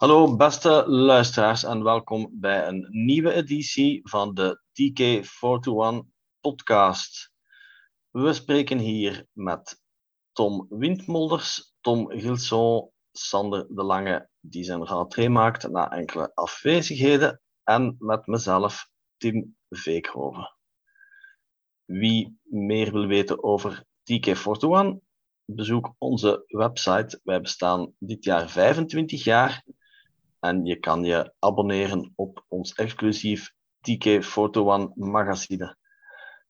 Hallo beste luisteraars en welkom bij een nieuwe editie van de TK421 podcast. We spreken hier met Tom Windmolders, Tom Gilson, Sander de Lange, die zijn rentree maakt na enkele afwezigheden, en met mezelf, Tim Veekhoven. Wie meer wil weten over TK421, bezoek onze website. Wij bestaan dit jaar 25 jaar en je kan je abonneren op ons exclusief TK Photo One magazine.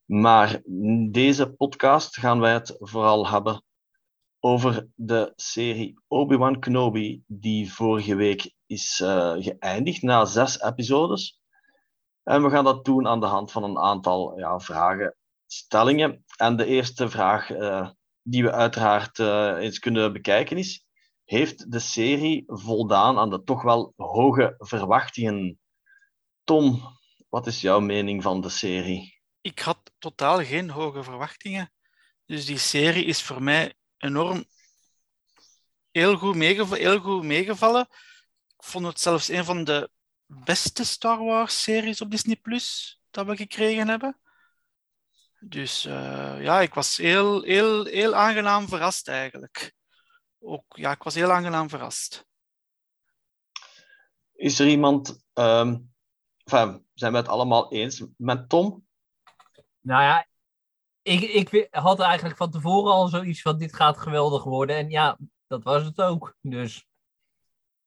Maar in deze podcast gaan wij het vooral hebben over de serie Obi-Wan Kenobi, die vorige week is uh, geëindigd na zes episodes. En we gaan dat doen aan de hand van een aantal ja, vragen, stellingen. En de eerste vraag uh, die we uiteraard uh, eens kunnen bekijken is: heeft de serie voldaan aan de toch wel hoge verwachtingen? Tom, wat is jouw mening van de serie? Ik had totaal geen hoge verwachtingen. Dus die serie is voor mij enorm heel goed, meegevallen, heel goed meegevallen. Ik vond het zelfs een van de beste Star Wars-series op Disney Plus dat we gekregen hebben. Dus uh, ja, ik was heel, heel, heel aangenaam verrast eigenlijk ook, ja, ik was heel aangenaam verrast. Is er iemand, um, enfin, zijn we het allemaal eens met Tom? Nou ja, ik, ik had eigenlijk van tevoren al zoiets van dit gaat geweldig worden. En ja, dat was het ook. Dus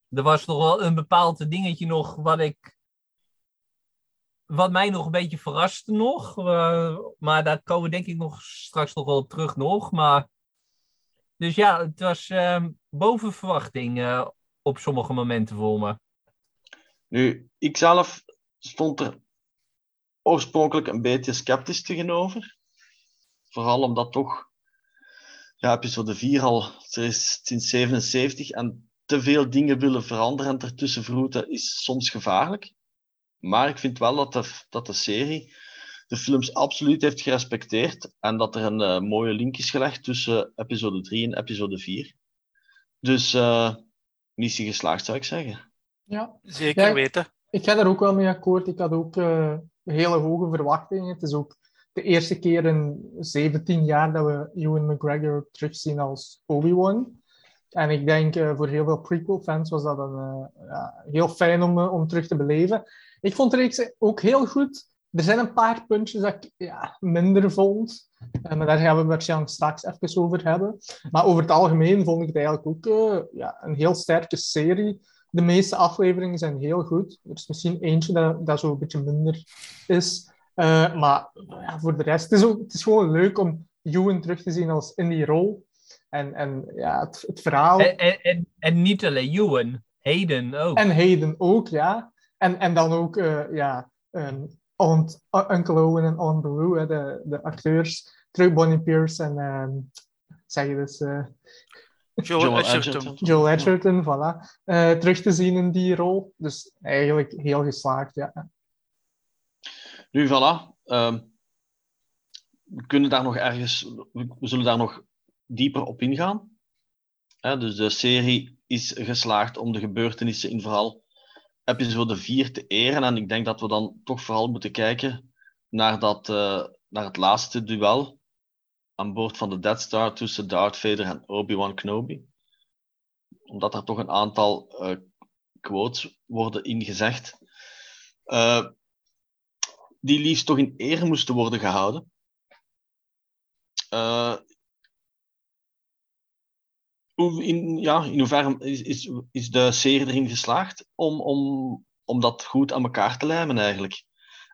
er was toch wel een bepaald dingetje nog wat ik. Wat mij nog een beetje verraste nog. Uh, maar daar komen we denk ik nog straks nog wel op terug nog. Maar dus ja, het was uh, boven verwachting uh, op sommige momenten voor me. Nu, ik zelf stond er oorspronkelijk een beetje sceptisch tegenover. Vooral omdat toch ja, episode 4 al sinds 77 en te veel dingen willen veranderen en ertussen vroeten is soms gevaarlijk. Maar ik vind wel dat dat de serie de films absoluut heeft gerespecteerd en dat er een uh, mooie link is gelegd tussen episode 3 en episode 4. Dus uh, missie geslaagd zou ik zeggen. Ja, zeker ja, weten. Ik ga er ook wel mee akkoord. Ik had ook uh, hele hoge verwachtingen. Het is ook de eerste keer in 17 jaar dat we Ewan McGregor terugzien als Obi-Wan. En ik denk uh, voor heel veel prequel-fans was dat een, uh, ja, heel fijn om, om terug te beleven. Ik vond de reeks ook heel goed. Er zijn een paar puntjes dat ik ja, minder vond. Uh, maar daar gaan we waarschijnlijk straks even over hebben. Maar over het algemeen vond ik het eigenlijk ook uh, ja, een heel sterke serie. De meeste afleveringen zijn heel goed. Er is misschien eentje dat, dat zo een beetje minder is. Uh, maar ja, voor de rest, het is, ook, het is gewoon leuk om Ewan terug te zien als in die rol. En, en ja, het, het verhaal... En, en, en niet alleen Ewan, Hayden ook. En Hayden ook, ja. En, en dan ook, ja... Um, Aunt, Uncle Owen en Aunt Beru, de, de acteurs. Terug Bonnie Pierce en um, zeg je dus... Uh, Joel Edgerton. Joel Edgerton, voilà. Uh, terug te zien in die rol. Dus eigenlijk heel geslaagd, ja. Nu, voilà. Uh, we kunnen daar nog ergens... We zullen daar nog dieper op ingaan. Uh, dus de serie is geslaagd om de gebeurtenissen in vooral episode 4 te eren. En ik denk dat we dan toch vooral moeten kijken naar, dat, uh, naar het laatste duel aan boord van de Death Star tussen Darth Vader en Obi-Wan Kenobi. Omdat er toch een aantal uh, quotes worden ingezegd. Uh, die liefst toch in ere moesten worden gehouden. In, ja, in hoeverre is, is, is de serie erin geslaagd om, om, om dat goed aan elkaar te lijmen eigenlijk?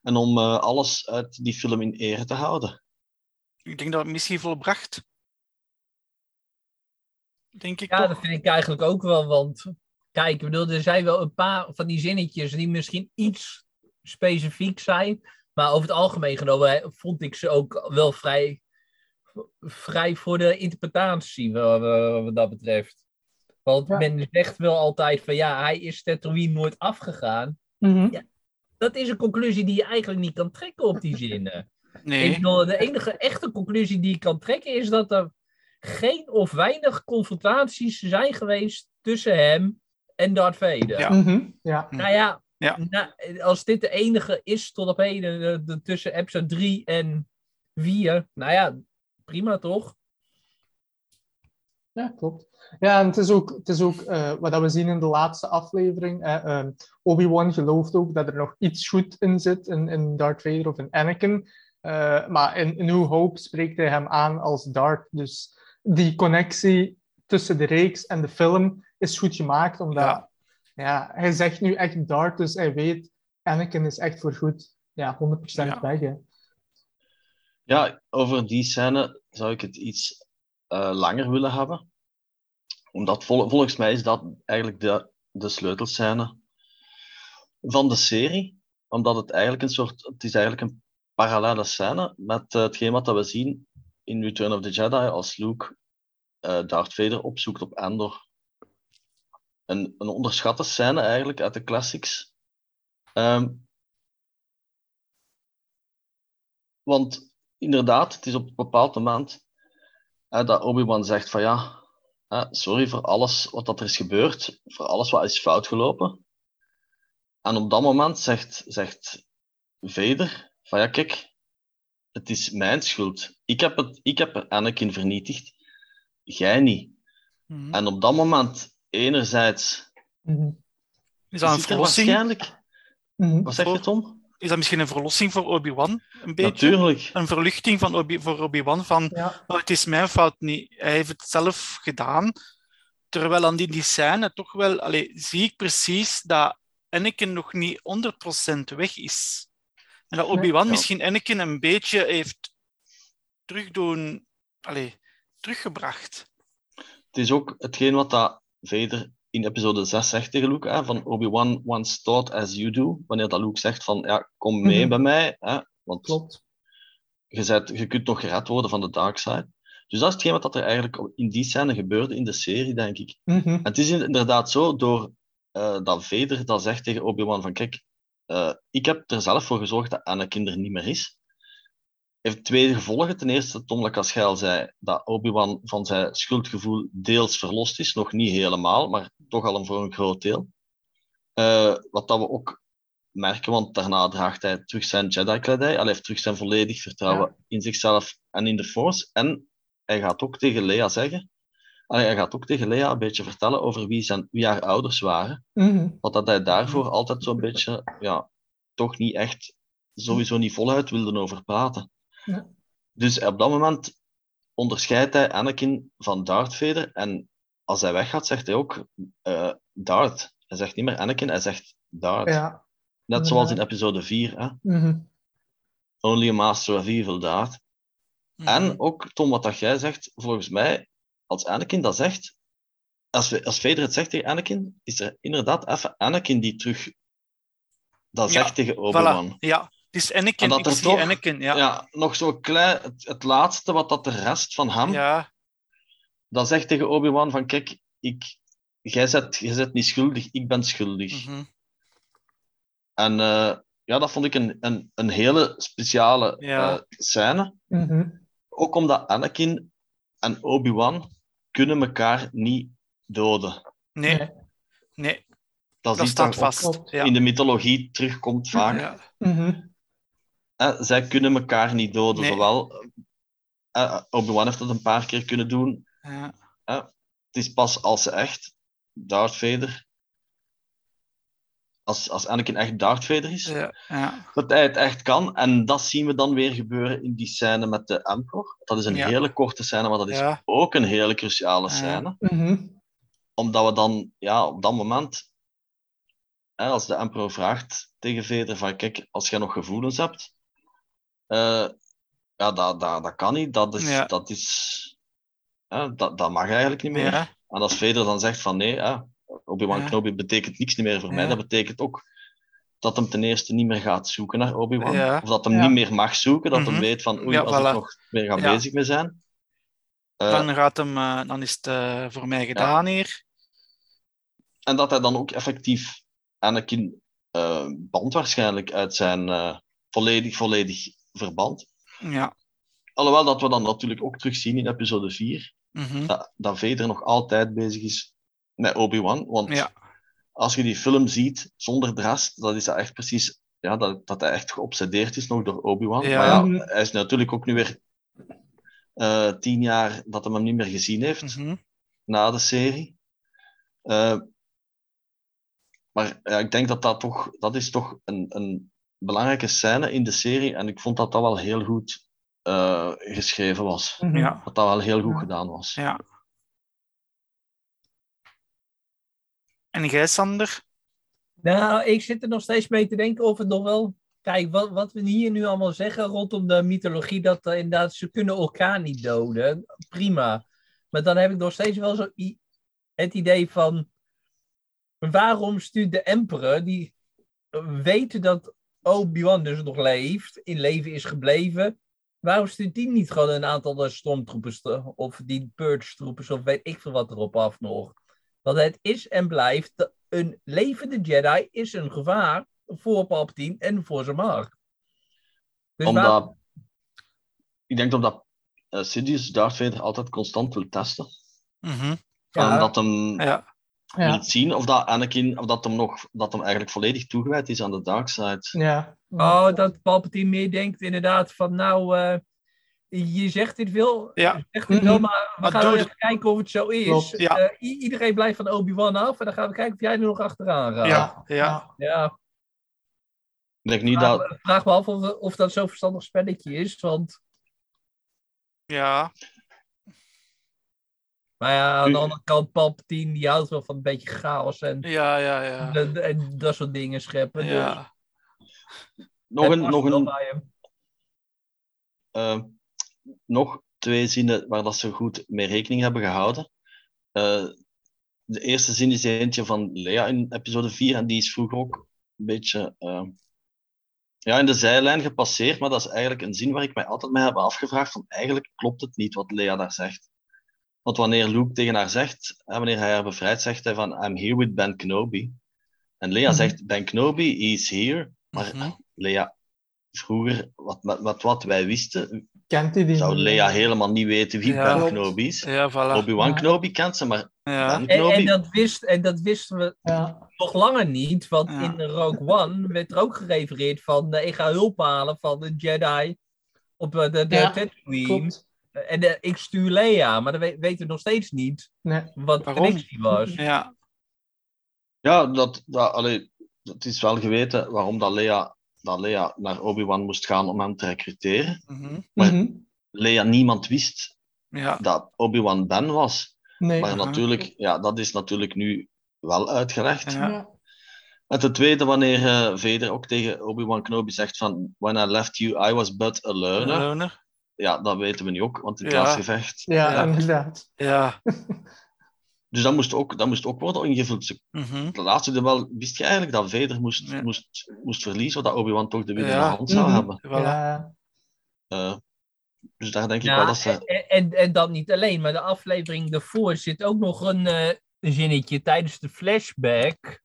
En om uh, alles uit die film in ere te houden? Ik denk dat het missie volbracht. Denk ik ja, dat vind ik eigenlijk ook wel. Want kijk, ik bedoel, er zijn wel een paar van die zinnetjes die misschien iets specifiek zijn. Maar over het algemeen genomen vond ik ze ook wel vrij vrij voor de interpretatie wat, wat dat betreft. Want men zegt wel altijd van ja, hij is Tatooine nooit afgegaan. Mm ja, dat is een conclusie die je eigenlijk niet kan trekken op die zinnen. Nee. Ik bedoel, de enige echte conclusie die je kan trekken is dat er geen of weinig confrontaties zijn geweest tussen hem en Darth Vader. Ja. Mhm, ja. Nou ja, Ja. nou, als dit de enige is tot op heden de, de- tussen episode 3 en 4, nou ja, prima toch? Ja, klopt. Ja, en het is ook, het is ook eh, wat dat we zien in de laatste aflevering. eh, ehm, Obi-Wan gelooft ook dat er nog iets goed in zit in, in Darth Vader of in Anakin. Eh, maar in, in New Hope spreekt hij hem aan als Darth. Dus die connectie tussen de reeks en de film is goed gemaakt, omdat Ja. ja. hij zegt nu echt Darth, dus hij weet Anakin is echt voor goed ja, 100% Ja. weg. Hè. Ja, over die scène zou ik het iets eh, langer willen hebben. Omdat vol- volgens mij is dat eigenlijk de, de sleutelscène van de serie. Omdat het eigenlijk een soort, het is eigenlijk een parallele scène met eh, hetgeen wat we zien in Return of the Jedi als Luke eh Darth Vader opzoekt op Endor. Een, een onderschatte scène eigenlijk uit de classics. Ehm, want inderdaad, het is op een bepaald moment hè, dat Obi-Wan zegt van ja, hè, sorry voor alles wat dat er is gebeurd, voor alles wat is fout gelopen. En op dat moment zegt, zegt Vader van ja, kijk, het is mijn schuld. Ik heb, het, ik heb Anakin vernietigd, jij niet. Mhm. En op dat moment, enerzijds, Mhm. Is dat een verlossing? waarschijnlijk... Mhm. Wat zeg je, Tom? Is dat misschien een verlossing voor Obi-Wan? Een beetje? Natuurlijk. Een verluchting van Obi voor Obi-Wan van Ja. oh, het is mijn fout niet. Hij heeft het zelf gedaan. Terwijl aan die, die scène toch wel allee, zie ik precies dat Anakin nog niet 100% weg is. En dat Obi-Wan ja. misschien Anakin een beetje heeft terugdoen, allee, teruggebracht. Het is ook hetgeen wat dat Vader in episode 6 zegt tegen Luke, hè, van Obi-Wan once thought as you do. Wanneer dat Luke zegt van, ja, kom mee Mhm. bij mij, hè, want Klopt. je, bent, je kunt nog gered worden van de dark side. Dus dat is hetgeen wat dat er eigenlijk in die scène gebeurde in de serie, denk ik. Mhm. En het is inderdaad zo, door eh, dat Vader dat zegt tegen Obi-Wan van, kijk, eh, ik heb er zelf voor gezorgd dat Anakin er niet meer is. Heeft twee gevolgen. Ten eerste, Tom Lacaschaal zei dat Obi-Wan van zijn schuldgevoel deels verlost is. Nog niet helemaal, maar toch al een voor een groot deel. Eh, wat dat we ook merken, want daarna draagt hij terug zijn Jedi-kledij. Hij heeft terug zijn volledig vertrouwen in zichzelf en in de Force. En hij gaat ook tegen Leia zeggen, Allee, hij gaat ook tegen Lea een beetje vertellen over wie, zijn, wie haar ouders waren. Wat dat hij daarvoor altijd zo'n beetje, ja, toch niet echt, sowieso niet voluit wilde over praten. Ja. Dus op dat moment onderscheidt hij Anakin van Darth Vader. En als hij weggaat, zegt hij ook eh Darth. Hij zegt niet meer Anakin, hij zegt Darth. Ja. Net zoals in episode 4. Hè? Mhm. Only a master of evil, Darth. Mhm. En ook, Tom, wat dat jij zegt, volgens mij, als Anakin dat zegt, als, we- als Vader het zegt tegen Anakin, is er inderdaad even Anakin die terug dat Ja, zegt tegen Obi-Wan. Voilà, ja. Het is Anakin, En dat ik er zie toch- Anakin, ja. Ja. nog zo klein, het, het laatste wat dat de rest van hem, Ja, dat zegt tegen Obi-Wan van, kijk, ik, jij, zet, jij zet niet schuldig, ik ben schuldig. mhm. En eh, ja, dat vond ik een, een, een hele speciale Ja. eh, scène. Mhm. Ook omdat Anakin en Obi-Wan kunnen elkaar niet doden. Nee, Nee. Dat, dat staat vast. Ja. in de mythologie terugkomt vaak. Ja. Mhm. Zij kunnen elkaar niet doden. Nee. Zowel eh, Obi-Wan heeft dat een paar keer kunnen doen. Ja. Het is pas als ze echt Darth Vader... Als, als Anakin echt Darth Vader is, Ja. Ja. dat hij het echt kan. En dat zien we dan weer gebeuren in die scène met de Emperor. Dat is een Ja. hele korte scène, maar dat is Ja. ook een hele cruciale Ja. scène. Mhm. Omdat we dan, ja, op dat moment, hè, als de Emperor vraagt tegen Vader van, kijk, als jij nog gevoelens hebt, eh, ja, dat, dat, dat kan niet. Dat is, Ja. dat, is dat, dat mag eigenlijk niet meer. Ja. En als Vader dan zegt van, nee, Obi-Wan. Kenobi betekent niks meer voor mij, dat betekent ook dat hem ten eerste niet meer gaat zoeken naar Obi-Wan. Ja. Of dat hem Ja. niet meer mag zoeken, dat Mhm. hem weet van, oei, Ja, als voilà. ik nog mee ga Ja. bezig mee zijn. Eh, Dan, gaat hem, eh, dan is het eh, voor mij gedaan hier. En dat hij dan ook effectief Anakin eh band waarschijnlijk uit zijn eh, volledig, volledig verband. Ja. Alhoewel dat we dan natuurlijk ook terugzien in episode 4, Mhm. dat, dat Vader nog altijd bezig is met Obi-Wan. Want Ja. als je die film ziet zonder de rest, dat is dat echt precies ja, dat, dat hij echt geobsedeerd is nog door Obi-Wan. Ja. Maar ja, hij is natuurlijk ook nu weer eh, tien jaar dat hij hem niet meer gezien heeft Mhm. na de serie. Eh, maar ja, ik denk dat dat toch, dat is toch een, een belangrijke scène in de serie. En ik vond dat dat wel heel goed eh, geschreven was. Mhm. Ja. Dat dat wel heel goed Ja. gedaan was. ja. En jij, Sander? Nou, ik zit er nog steeds mee te denken of het nog wel. Kijk, wat, wat we hier nu allemaal zeggen rondom de mythologie, dat eh, inderdaad ze kunnen elkaar niet doden. Prima. Maar dan heb ik nog steeds wel zo het idee van. Waarom stuurt de Emperor, die eh, weet dat Obi-Wan dus nog leeft, in leven is gebleven. Waarom stuurt die niet gewoon een aantal eh, stormtroepers te- of die purge-troepers of weet ik veel wat erop af nog? Want het is en blijft de- een levende Jedi is een gevaar voor Palpatine en voor zijn macht. Dus waar- Omdat, ik denk omdat uh, Sidious Darth Vader altijd constant wil testen. Mhm. Van Ja. dat hem Ja. Ja. niet zien of dat Anakin, of dat hem nog, dat hem eigenlijk volledig toegewijd is aan de dark side. Ja. Oh, dat Palpatine meer denkt inderdaad van nou, eh, je zegt dit veel, Ja. je zegt dit wel, Mhm. maar we Maar gaan even kijken of het zo is. Ja. Eh, iedereen blijft van Obi-Wan af en dan gaan we kijken of jij er nog achteraan gaat. Ja. Ja. Ja. Ik denk niet Vraag, dat... me- vraag me af of, of dat zo'n verstandig spelletje is, want Ja. Maar ja, aan de andere kant, Palpatine die houdt wel van een beetje chaos en, Ja, ja, ja. en, en dat soort dingen scheppen. dus. Nog een, nog een eh, nog twee zinnen waar dat ze goed mee rekening hebben gehouden. Eh, de eerste zin is eentje van Lea in episode 4 en die is vroeger ook een beetje eh, ja, in de zijlijn gepasseerd, maar dat is eigenlijk een zin waar ik mij altijd mee heb afgevraagd van eigenlijk klopt het niet wat Lea daar zegt. Want wanneer Luke tegen haar zegt, hè, wanneer hij haar bevrijdt, zegt hij van I'm here with Ben Kenobi. En Lea Mhm. zegt Ben Kenobi is here, maar Mhm. Lea, vroeger, wat, wat, wat, wat wij wisten, Kent hij die? zou? Lea helemaal niet weten wie Ja. Ben. Kenobi is. Ja, voilà. Obi-Wan Ja. Kenobi kent ze, maar Ja. Ben En, Kenobi... en, dat wist, en dat wisten we Ja. nog langer niet, want Ja. in Rogue One werd er ook gerefereerd van eh, ik ga hulp halen van de Jedi op eh, de, de Ja, Tatooine. Klopt. En eh, ik stuur Leia, maar dan we- weten we nog steeds niet Nee. wat de connectie was. Ja. Ja, dat, dat, allee, het is wel geweten waarom dat Lea, dat Lea naar Obi-Wan moest gaan om hem te recruteren. Mhm. Maar- Mhm. Lea, niemand wist Ja. dat Obi-Wan Ben was. Nee. Maar natuurlijk, ja, dat is natuurlijk nu wel uitgelegd. Ja. En ten tweede, wanneer eh Vader ook tegen Obi-Wan Kenobi zegt van When I left you, I was but a learner. Loner. Ja, dat weten we nu ook, want het Ja. klasgevecht. Ja, Ja. inderdaad. Ja. Dus dat moest ook, dat moest ook worden ingevuld. Mhm. De laatste wel, wist je eigenlijk dat Vader moest, Ja. moest, moest verliezen, dat Obi-Wan toch de winnende Ja. hand zou Mhm. hebben. Voilà. Ja. Eh, dus daar denk ik Ja, wel dat ze... en, en, en dat niet alleen, maar de aflevering daarvoor zit ook nog een, eh, een zinnetje tijdens de flashback.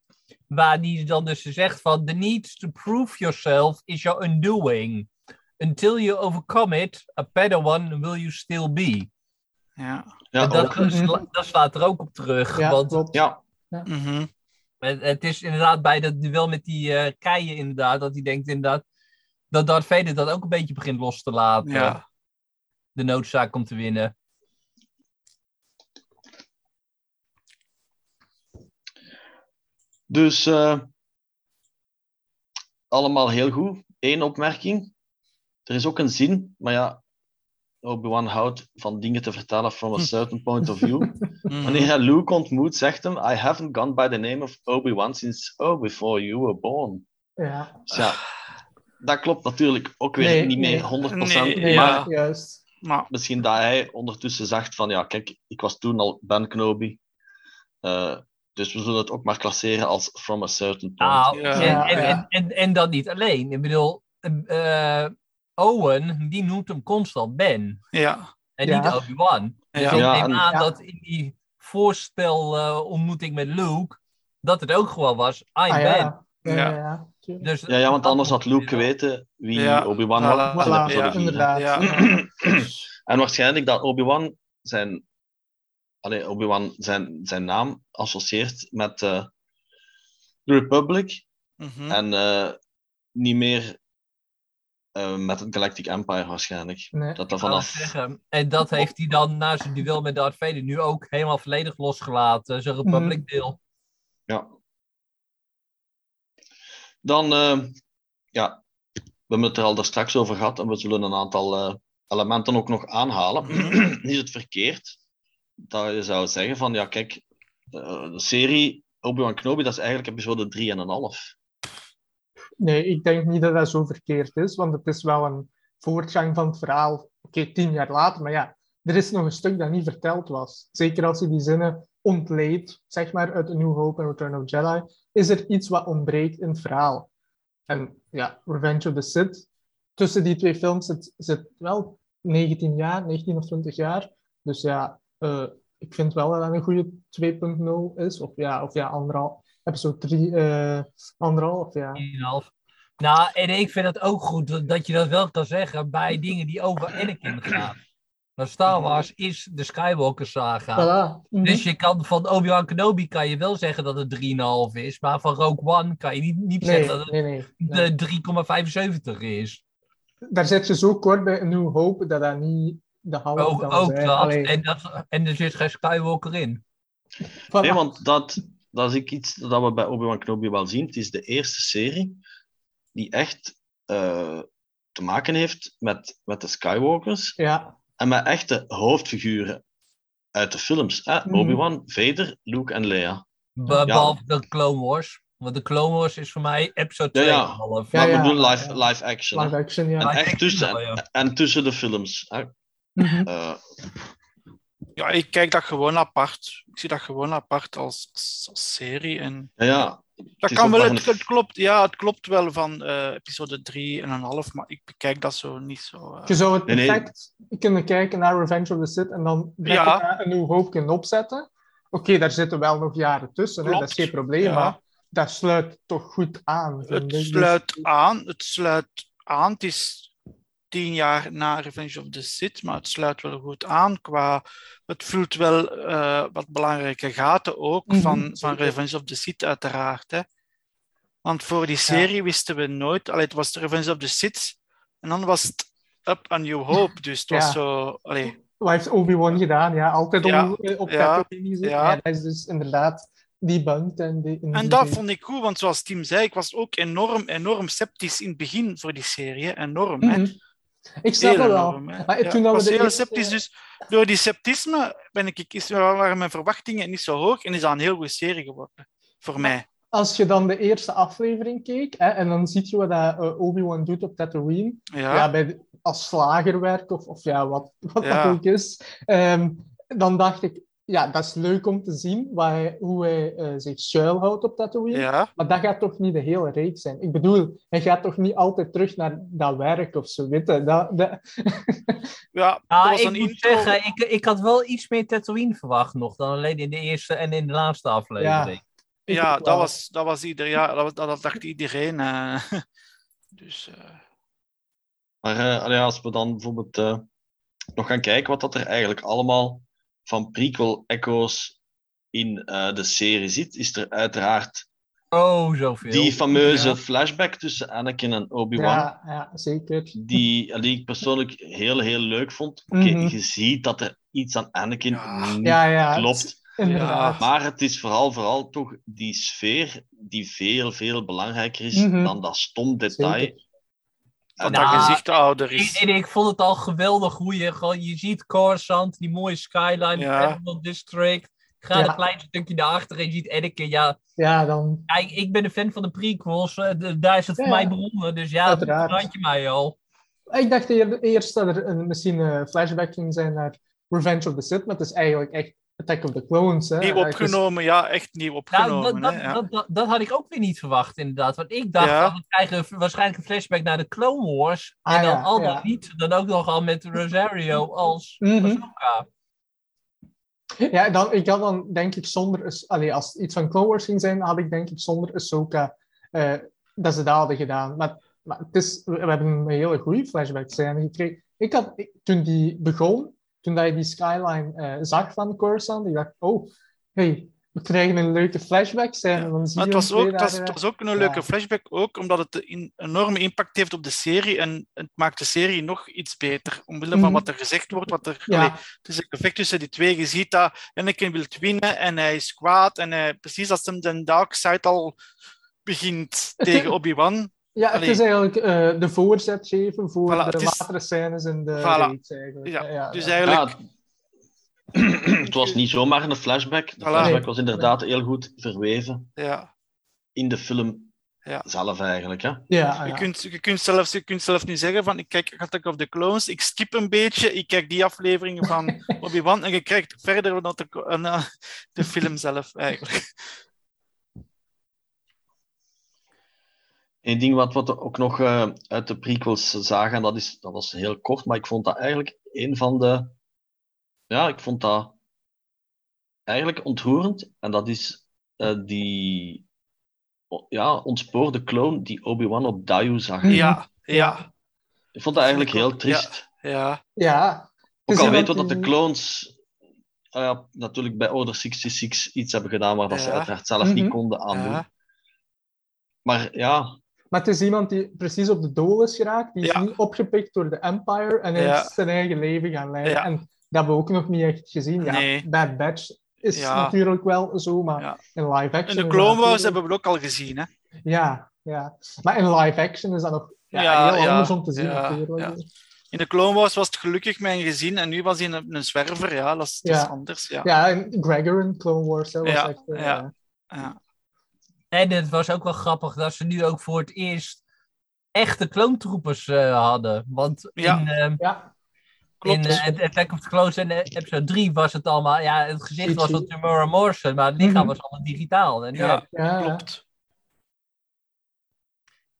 Waar die dan dus zegt van the need to prove yourself is your undoing. Until you overcome it, a Padawan will you still be. Ja. Ja, dat, sla- dat slaat er ook op terug. Ja, want klopt. ja, Mhm. het, het is inderdaad bij dat duel met die eh keien inderdaad, dat hij denkt inderdaad dat Darth Vader dat ook een beetje begint los te laten. Ja. De noodzaak om te winnen. dus eh, allemaal heel goed. Eén opmerking. Er is ook een zin, maar ja, Obi-Wan houdt van dingen te vertellen from a certain point of view. Wanneer hij Luke ontmoet, zegt hem, I haven't gone by the name of Obi-Wan since oh, before you were born. Ja. Dus ja, dat klopt natuurlijk ook weer Nee, niet nee. meer 100%. Nee, Nee, maar Ja. juist. Maar misschien dat hij ondertussen zegt van, ja, kijk, ik was toen al Ben Kenobi. Eh, dus we zullen het ook maar klasseren als from a certain point. Nou, Ja. en, Ja, en, ja. En, en, en dat niet alleen. Ik bedoel, eh, Owen, die noemt hem constant Ben. ja. En Ja. niet Obi-Wan. Dus Ja. ik neem aan Ja. dat in die voorstel eh, ontmoeting met Luke, dat het ook gewoon was, I'm Ah, Ben. ja. Ja, Ja. ja, ja. tuurlijk. Dus, Ja, ja, want anders had Luke geweten wie Ja, Obi-Wan voilà. in Voilà, episode Ja. 4. inderdaad. Ja. En waarschijnlijk dat Obi-Wan zijn, allee, Obi-Wan zijn, zijn naam associeert met, eh, The Republic Mhm. en eh, niet meer eh, met het Galactic Empire waarschijnlijk. Nee. Dat wou vanaf... zeggen. En dat heeft hij dan na zijn duel met Darth Vader nu ook helemaal volledig losgelaten. Zijn Republic deel. Ja. Dan, eh, ja, we hebben het er al daar straks over gehad en we zullen een aantal eh, elementen ook nog aanhalen. Is het verkeerd dat je zou zeggen van, ja kijk, de serie Obi-Wan Kenobi, dat is eigenlijk episode 3,5. Nee, ik denk niet dat dat zo verkeerd is, want het is wel een voortgang van het verhaal. Oké, tien jaar later, maar ja, er is nog een stuk dat niet verteld was. Zeker als je die zinnen ontleedt, zeg maar, uit A New Hope en Return of Jedi, is er iets wat ontbreekt in het verhaal. En ja, Revenge of the Sith, tussen die twee films zit, zit wel 19 jaar, 19 of 20 jaar. Dus ja, eh, ik vind wel dat dat een goede 2.0 is. Of ja, of ja anderhalf. Episode 3, eh anderhalf, ja. 1,5. Nou, en ik vind het ook goed dat- dat je dat wel kan zeggen bij dingen die over Anakin gaan. Maar Star Wars is de Skywalker saga. Voilà. Mhm. Dus je kan van Obi-Wan Kenobi kan je wel zeggen dat het 3,5 is. Maar van Rogue One kan je niet, niet Nee, zeggen dat het nee, nee. nee. de 3,75 is. Daar zit je zo kort bij een New Hope dat dat niet de helft Ook, ook dat. En, dat. en er zit geen Skywalker in. voilà. Nee, want dat, dat is ik iets dat we bij Obi-Wan Kenobi wel zien. Het is de eerste serie die echt eh, te maken heeft met, met de Skywalkers Ja, en met echte hoofdfiguren uit de films. hè. Mhm. Obi-Wan, Vader, Luke en Leia. Be- Behalve de Clone Wars. Want de Clone Wars is voor mij episode Ja, 2,5. ja. Ja, we doen live, live action. live action, ja. En Live echt action tussen, en, en tussen de films. Hè. Mhm. Eh, Ja, ik kijk dat gewoon apart. Ik zie dat gewoon apart als, serie. En ja, ja, dat kan wel, het, klopt, ja, het klopt wel van eh, episode 3 en een half, maar ik bekijk dat zo niet zo. eh. Je zou het Nee, nee. perfect kunnen kijken naar Revenge of the Sith en dan Ja. een nieuw hoop kunnen opzetten. Oké, daar zitten wel nog jaren tussen, hè, dat is geen probleem, Ja. maar dat sluit toch goed aan. Het. Dus- sluit aan, het sluit aan. Het is tien jaar na Revenge of the Sith, maar het sluit wel goed aan qua... Het vult wel eh, wat belangrijke gaten ook Mhm, van, van. Revenge of the Sith uiteraard. Hè. Want voor die serie wisten we nooit... Allee, het was de Revenge of the Sith en dan was het Up a New Hope. Dus het was zo... Allee, Wat heeft Obi-Wan gedaan? Ja, altijd Ja, eh, op ja, ja. Ja, dat is dus inderdaad. En, die, in En die dat zin- vond ik goed, want zoals Tim zei, ik was ook enorm, enorm sceptisch in het begin voor die serie. Enorm, hè. Mhm. Ik snap het wel. Maar Ja, toen we was de heel eerste- sceptisch, dus door die sceptisme ben ik, is, waren mijn verwachtingen niet zo hoog en is dat een heel goede serie geworden. Voor mij. Als je dan de eerste aflevering keek, hè, en dan zie je wat eh, Obi-Wan doet op Tatooine, Ja, ja. bij de- als slagerwerk of, of ja, wat, wat Ja. dat ook is, ehm, dan dacht ik, ja, dat is leuk om te zien waar hij, hoe hij eh, zich schuilhoudt op Tatooine. ja. Maar dat gaat toch niet de hele reeks zijn? Ik bedoel, hij gaat toch niet altijd terug naar dat werk of zo, weet je? Dat, dat... ja dat Ah, was ik een moet intro. zeggen, ik, ik had wel iets meer Tatooine verwacht nog dan alleen in de eerste en in de laatste aflevering. Ja, ook dat was, dat was ieder, ja, dat, was- dat, dat dacht iedereen. eh. dus eh, Maar eh, als we dan bijvoorbeeld eh, nog gaan kijken wat dat er eigenlijk allemaal van prequel-echo's in eh, de serie zit, is er uiteraard Oh, zoveel. die fameuze Ja. flashback tussen Anakin en Obi-Wan. Ja, ja, zeker. Die, die ik persoonlijk heel, heel leuk vond. Oké, Mhm. je ziet dat er iets aan Anakin Ja. niet Ja, ja. klopt. Inderdaad. Maar het is vooral, vooral toch die sfeer die veel, veel belangrijker is Mhm. dan dat stom detail. Zeker. Dat Nou, dat gezicht ouder Ik, is. ik vond het al geweldig hoe je gewoon, je ziet Coruscant, die mooie skyline, Ja. Federal District. Ga Ja. een klein stukje naar achter en je ziet Anakin. Ja, Ja, dan... kijk, ik ben een fan van de prequels. eh, de- daar is het voor mij begonnen. Dus ja, uiteraard. dat je mij al. Ik dacht eer- eerst dat er een, misschien een flashback ging zijn naar Revenge of the Sith, maar het is eigenlijk echt Attack of the Clones. Hè. Nieuw is- opgenomen, ja, echt nieuw Nou, opgenomen. dat, hè, dat, ja. dat, dat, dat had ik ook weer niet verwacht, inderdaad. Want ik dacht, Ja. we krijgen waarschijnlijk een flashback naar de Clone Wars. Ah, en dan ja, al ja. niet, dan ook nogal met Rosario als. Ahsoka. Ja, dan, ik had dan denk ik zonder... Allee, als het iets van Clone Wars ging zijn, had ik denk ik zonder Ahsoka eh, dat ze dat hadden gedaan. Maar, maar het is, we we hebben een hele goede flashback scène gekregen. Ik had, ik- toen die begon, toen dat je die skyline eh, zag van Coruscant, ik dacht, oh, hey, we krijgen een leuke flashback. Dan zie Maar het was, ook, het, was, daar, het eh, was ook een ja. leuke flashback, ook omdat het een enorme impact heeft op de serie. En het maakt de serie nog iets beter. Omwille van Mhm. wat er gezegd wordt. Wat er, ja, allee, het is een gevecht tussen die twee. Je ziet dat Anakin wil winnen en hij is kwaad. En hij, precies als hem de dark side al begint tegen Obi-Wan. Ja, het allee. is eigenlijk eh, de voorzet geven voor Voilà, de is- latere scènes in de Voilà. reeks eigenlijk. Ja, ja, dus ja. eigenlijk... Ja, het was niet zomaar een flashback. De Voilà. flashback was inderdaad heel goed verweven Ja, in de film Ja. zelf eigenlijk. Hè? Ja, ja. Je, kunt, je, kunt zelfs, je kunt zelfs nu zeggen van ik kijk Attack of the Clones, ik skip een beetje, ik kijk die afleveringen van Obi-Wan en je krijgt verder naar de, naar de film zelf eigenlijk. Eén ding wat we ook nog eh, uit de prequels zagen, en dat, is, dat was heel kort, maar ik vond dat eigenlijk een van de. Ja, ik vond dat eigenlijk ontroerend. En dat is eh, die ja, ontspoorde clone die Obi-Wan op Dayu zag. Ja, ja, Ik vond dat eigenlijk heel triest. ja. ja. Ook Dus al weten we dat de clones ah ja, natuurlijk bij Order 66 iets hebben gedaan waar dat ze uiteraard zelf niet Mhm. konden aandoen. ja. Maar ja, Maar het is iemand die precies op de doel is geraakt. Die is niet opgepikt door de Empire en is zijn eigen leven gaan leiden. En dat hebben we ook nog niet echt gezien. Ja, Nee. Bad Batch is natuurlijk wel zo, maar in live action... En de Clone Wars hebben we ook al gezien, hè? Ja, ja. Maar in live action is dat nog ja, heel anders om te zien natuurlijk. In de Clone Wars was het gelukkig mijn gezin en nu was hij een, een zwerver, ja, dat is, Ja. anders, ja. Ja, en Gregor in Clone Wars hè, was Ja, echt... eh, ja. Ja. En het was ook wel grappig dat ze nu ook voor het eerst echte kloontroepers eh, hadden. Want Ja. in, ehm, ja. in Klopt. eh, Attack of the Clones en eh, episode 3 was het allemaal... Ja, het gezicht was van Tamara Morrison, maar het lichaam Mhm. was allemaal digitaal. En, Ja. heb- Ja, ja. Klopt.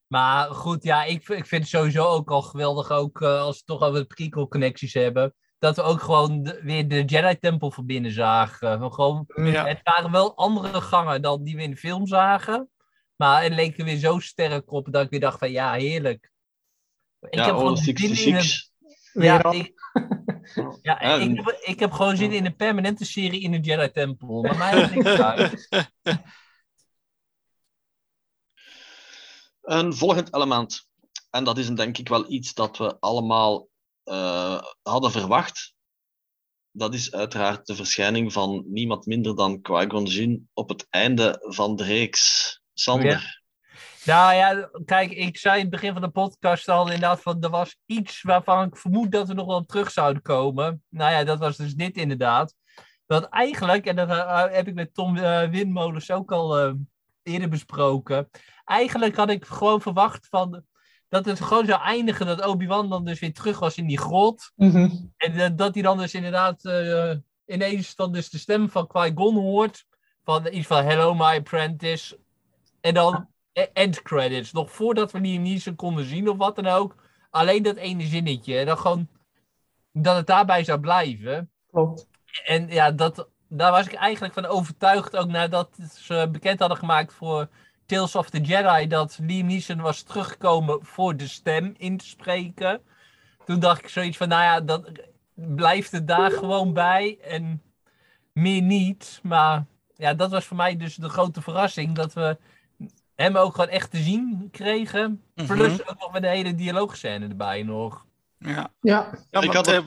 Maar goed, ja, ik, ik vind het sowieso ook al geweldig, ook als we het toch over de prequel-connecties hebben, dat we ook gewoon de- weer de Jedi-tempel van binnen zagen. We gewoon, Ja. Het waren wel andere gangen dan die we in de film zagen, maar het leek er weer zo sterk op dat ik weer dacht van, ja, heerlijk. Ik ja heb gewoon Order zin in een... 66. Ja, ik, ja, Ja, ik, heb, ik heb gewoon zin in een permanente serie in de Jedi-tempel. Maar mij is niks uit. Een volgend element. En dat is denk ik wel iets dat we allemaal eh, hadden verwacht. Dat is uiteraard de verschijning van niemand minder dan Qui-Gon op het einde van de reeks. Sander. Nou ja, kijk, ik zei in het begin van de podcast al inderdaad van er was iets waarvan ik vermoed dat we nog wel terug zouden komen. Nou ja, dat was dus dit inderdaad. Dat eigenlijk, en dat eh, heb ik met Tom eh, Windmolens ook al eh, eerder besproken. Eigenlijk had ik gewoon verwacht van dat het gewoon zou eindigen dat Obi-Wan dan dus weer terug was in die grot. Mhm. En dat hij dan dus inderdaad eh, ineens dan dus de stem van Qui-Gon hoort. Van iets van Hello my apprentice. En dan e- end credits. Nog voordat we die niet zo konden zien of wat dan ook. Alleen dat ene zinnetje. En dan gewoon dat het daarbij zou blijven. Klopt. En ja, dat, daar was ik eigenlijk van overtuigd. Ook nadat ze bekend hadden gemaakt voor Tales of the Jedi. Dat Liam Neeson was teruggekomen voor de stem in te spreken. Toen dacht ik zoiets van, nou ja, dat blijft het daar gewoon bij. En meer niet. Maar ja, dat was voor mij dus de grote verrassing. Dat we hem ook gewoon echt te zien kregen. Mhm. Plus ook nog met een hele dialoogscène erbij nog. Ja, Ja, ja ik had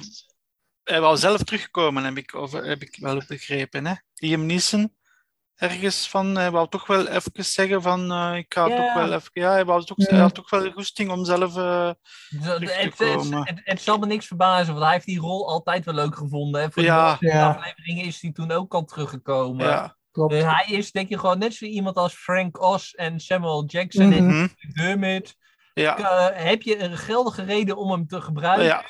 hij wou zelf terugkomen, heb ik, over, heb ik wel begrepen. Hè? Liam Neeson, ergens van, hij wou toch wel even zeggen van, eh, ik ga toch wel even, ja, hij, wou toch, hij had toch wel goesting om zelf, Terug te het, het, komen. het, het zal me niks verbazen, want hij heeft die rol altijd wel leuk gevonden. Hè. Voor Ja. de Ja. afleveringen is hij toen ook al teruggekomen. ja. klopt. Dus hij is denk je gewoon net zo iemand als Frank Oz en Samuel Jackson en Mhm. Dermot. Ja. Eh, heb je een geldige reden om hem te gebruiken? Ja.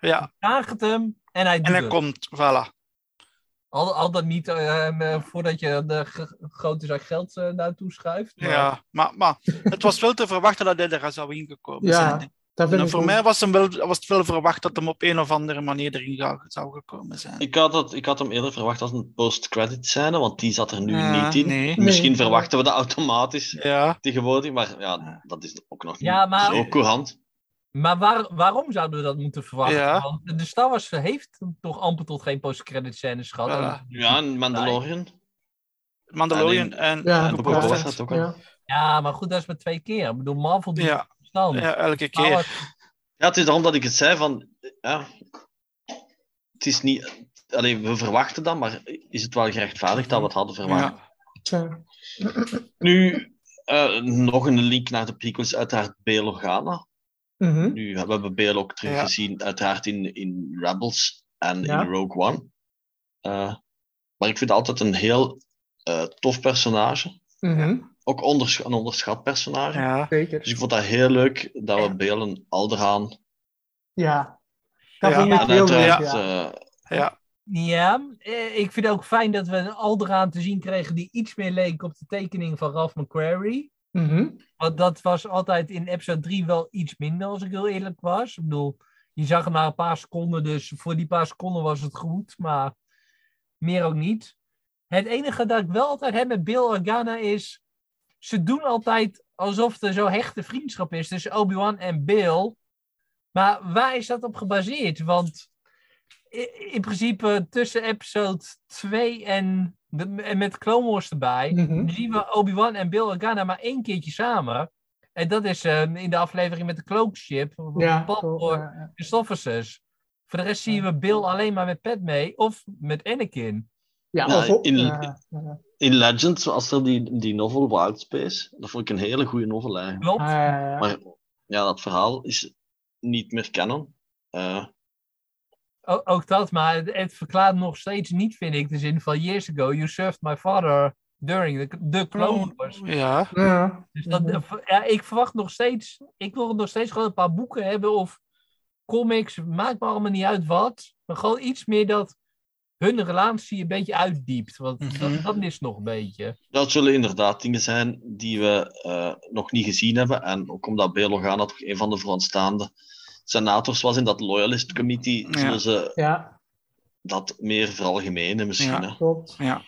ja, Vraag het hem en hij doet en hij het. komt, voilà. Al, al dat niet eh, eh, voordat je de grote zak geld eh, naartoe schuift. maar- Ja, maar, maar het was wel te verwachten dat hij er zou ingekomen Ja, zijn. Dat vind ik voor mij was, hem wel, was het wel verwacht dat hem op een of andere manier erin zou, zou gekomen zijn. Ik had, het, ik had hem eerder verwacht als een post-credit scène, want die zat er nu Ja, niet in. nee. Misschien Nee. verwachten we dat automatisch Ja, tegenwoordig, maar ja, dat is ook nog niet Ja, maar- zo courant. Maar waar, waarom zouden we dat moeten verwachten? Ja. Want de Star Wars heeft toch amper tot geen post-credit scènes gehad. Ja, en Mandalorian. Mandalorian en, Ja, Boba Boba Fett Fett. had ook al. ja. Ja, maar goed, dat is maar twee keer. Ik bedoel, Marvel doet Ja. stand. Ja, elke keer. Ja, het is daarom dat ik het zei van... Ja, het is niet... Allee, we verwachten dat, maar is het wel gerechtvaardigd dat we het hadden verwacht? Ja. Nu, eh, nog een link naar de prequels, uiteraard Bail Organa. Mhm. Nu, we hebben Bail ook teruggezien, uiteraard in, in Rebels en Ja. in Rogue One. Eh, maar ik vind het altijd een heel eh, tof personage. Mhm. Ook ondersch- een onderschat personage. Ja. Zeker. Dus ik vond dat heel leuk dat we Bail en Alderaan... Ja. Dat Ja. vond ik En heel leuk, ja. eh, ja. Ja, ik vind het ook fijn dat we een Alderaan te zien kregen die iets meer leek op de tekening van Ralph McQuarrie. Mhm. Want dat was altijd in episode 3 wel iets minder, als ik heel eerlijk was. Ik bedoel, je zag hem na een paar seconden, dus voor die paar seconden was het goed, maar meer ook niet. Het enige dat ik wel altijd heb met Bill Organa is, ze doen altijd alsof er zo hechte vriendschap is tussen Obi-Wan en Bill. Maar waar is dat op gebaseerd? Want in principe tussen episode 2 en, de, en met Clone Wars erbij, Mhm. zien we Obi-Wan en Bill Organa maar één keertje samen. En dat is eh, in de aflevering met de Cloak Ship, Ja, voor ja. Voor de rest zien we Bill alleen maar met Padme of met Anakin. Ja, of in- in Legends was er die, die novel Wild Space. Dat vond ik een hele goede novel eigenlijk. Klopt. Maar ja, dat verhaal is niet meer canon. Eh, Ook dat, maar het, het verklaart nog steeds niet, vind ik, de zin van years ago, you served my father during the, the Clone Wars. Ja. Ja. Dus dat, Mhm. ja, ik verwacht nog steeds, ik wil nog steeds gewoon een paar boeken hebben of comics, maakt me allemaal niet uit wat. Maar gewoon iets meer dat hun relatie een beetje uitdiept. Want Mhm. dat, dat is nog een beetje. dat zullen inderdaad dingen zijn die we eh, nog niet gezien hebben. En ook omdat Bail Organa toch een van de vooraanstaande senators was in dat Loyalist Committee, Ja. zullen ze ja, dat meer veralgemenen misschien. Ja. klopt. Ja.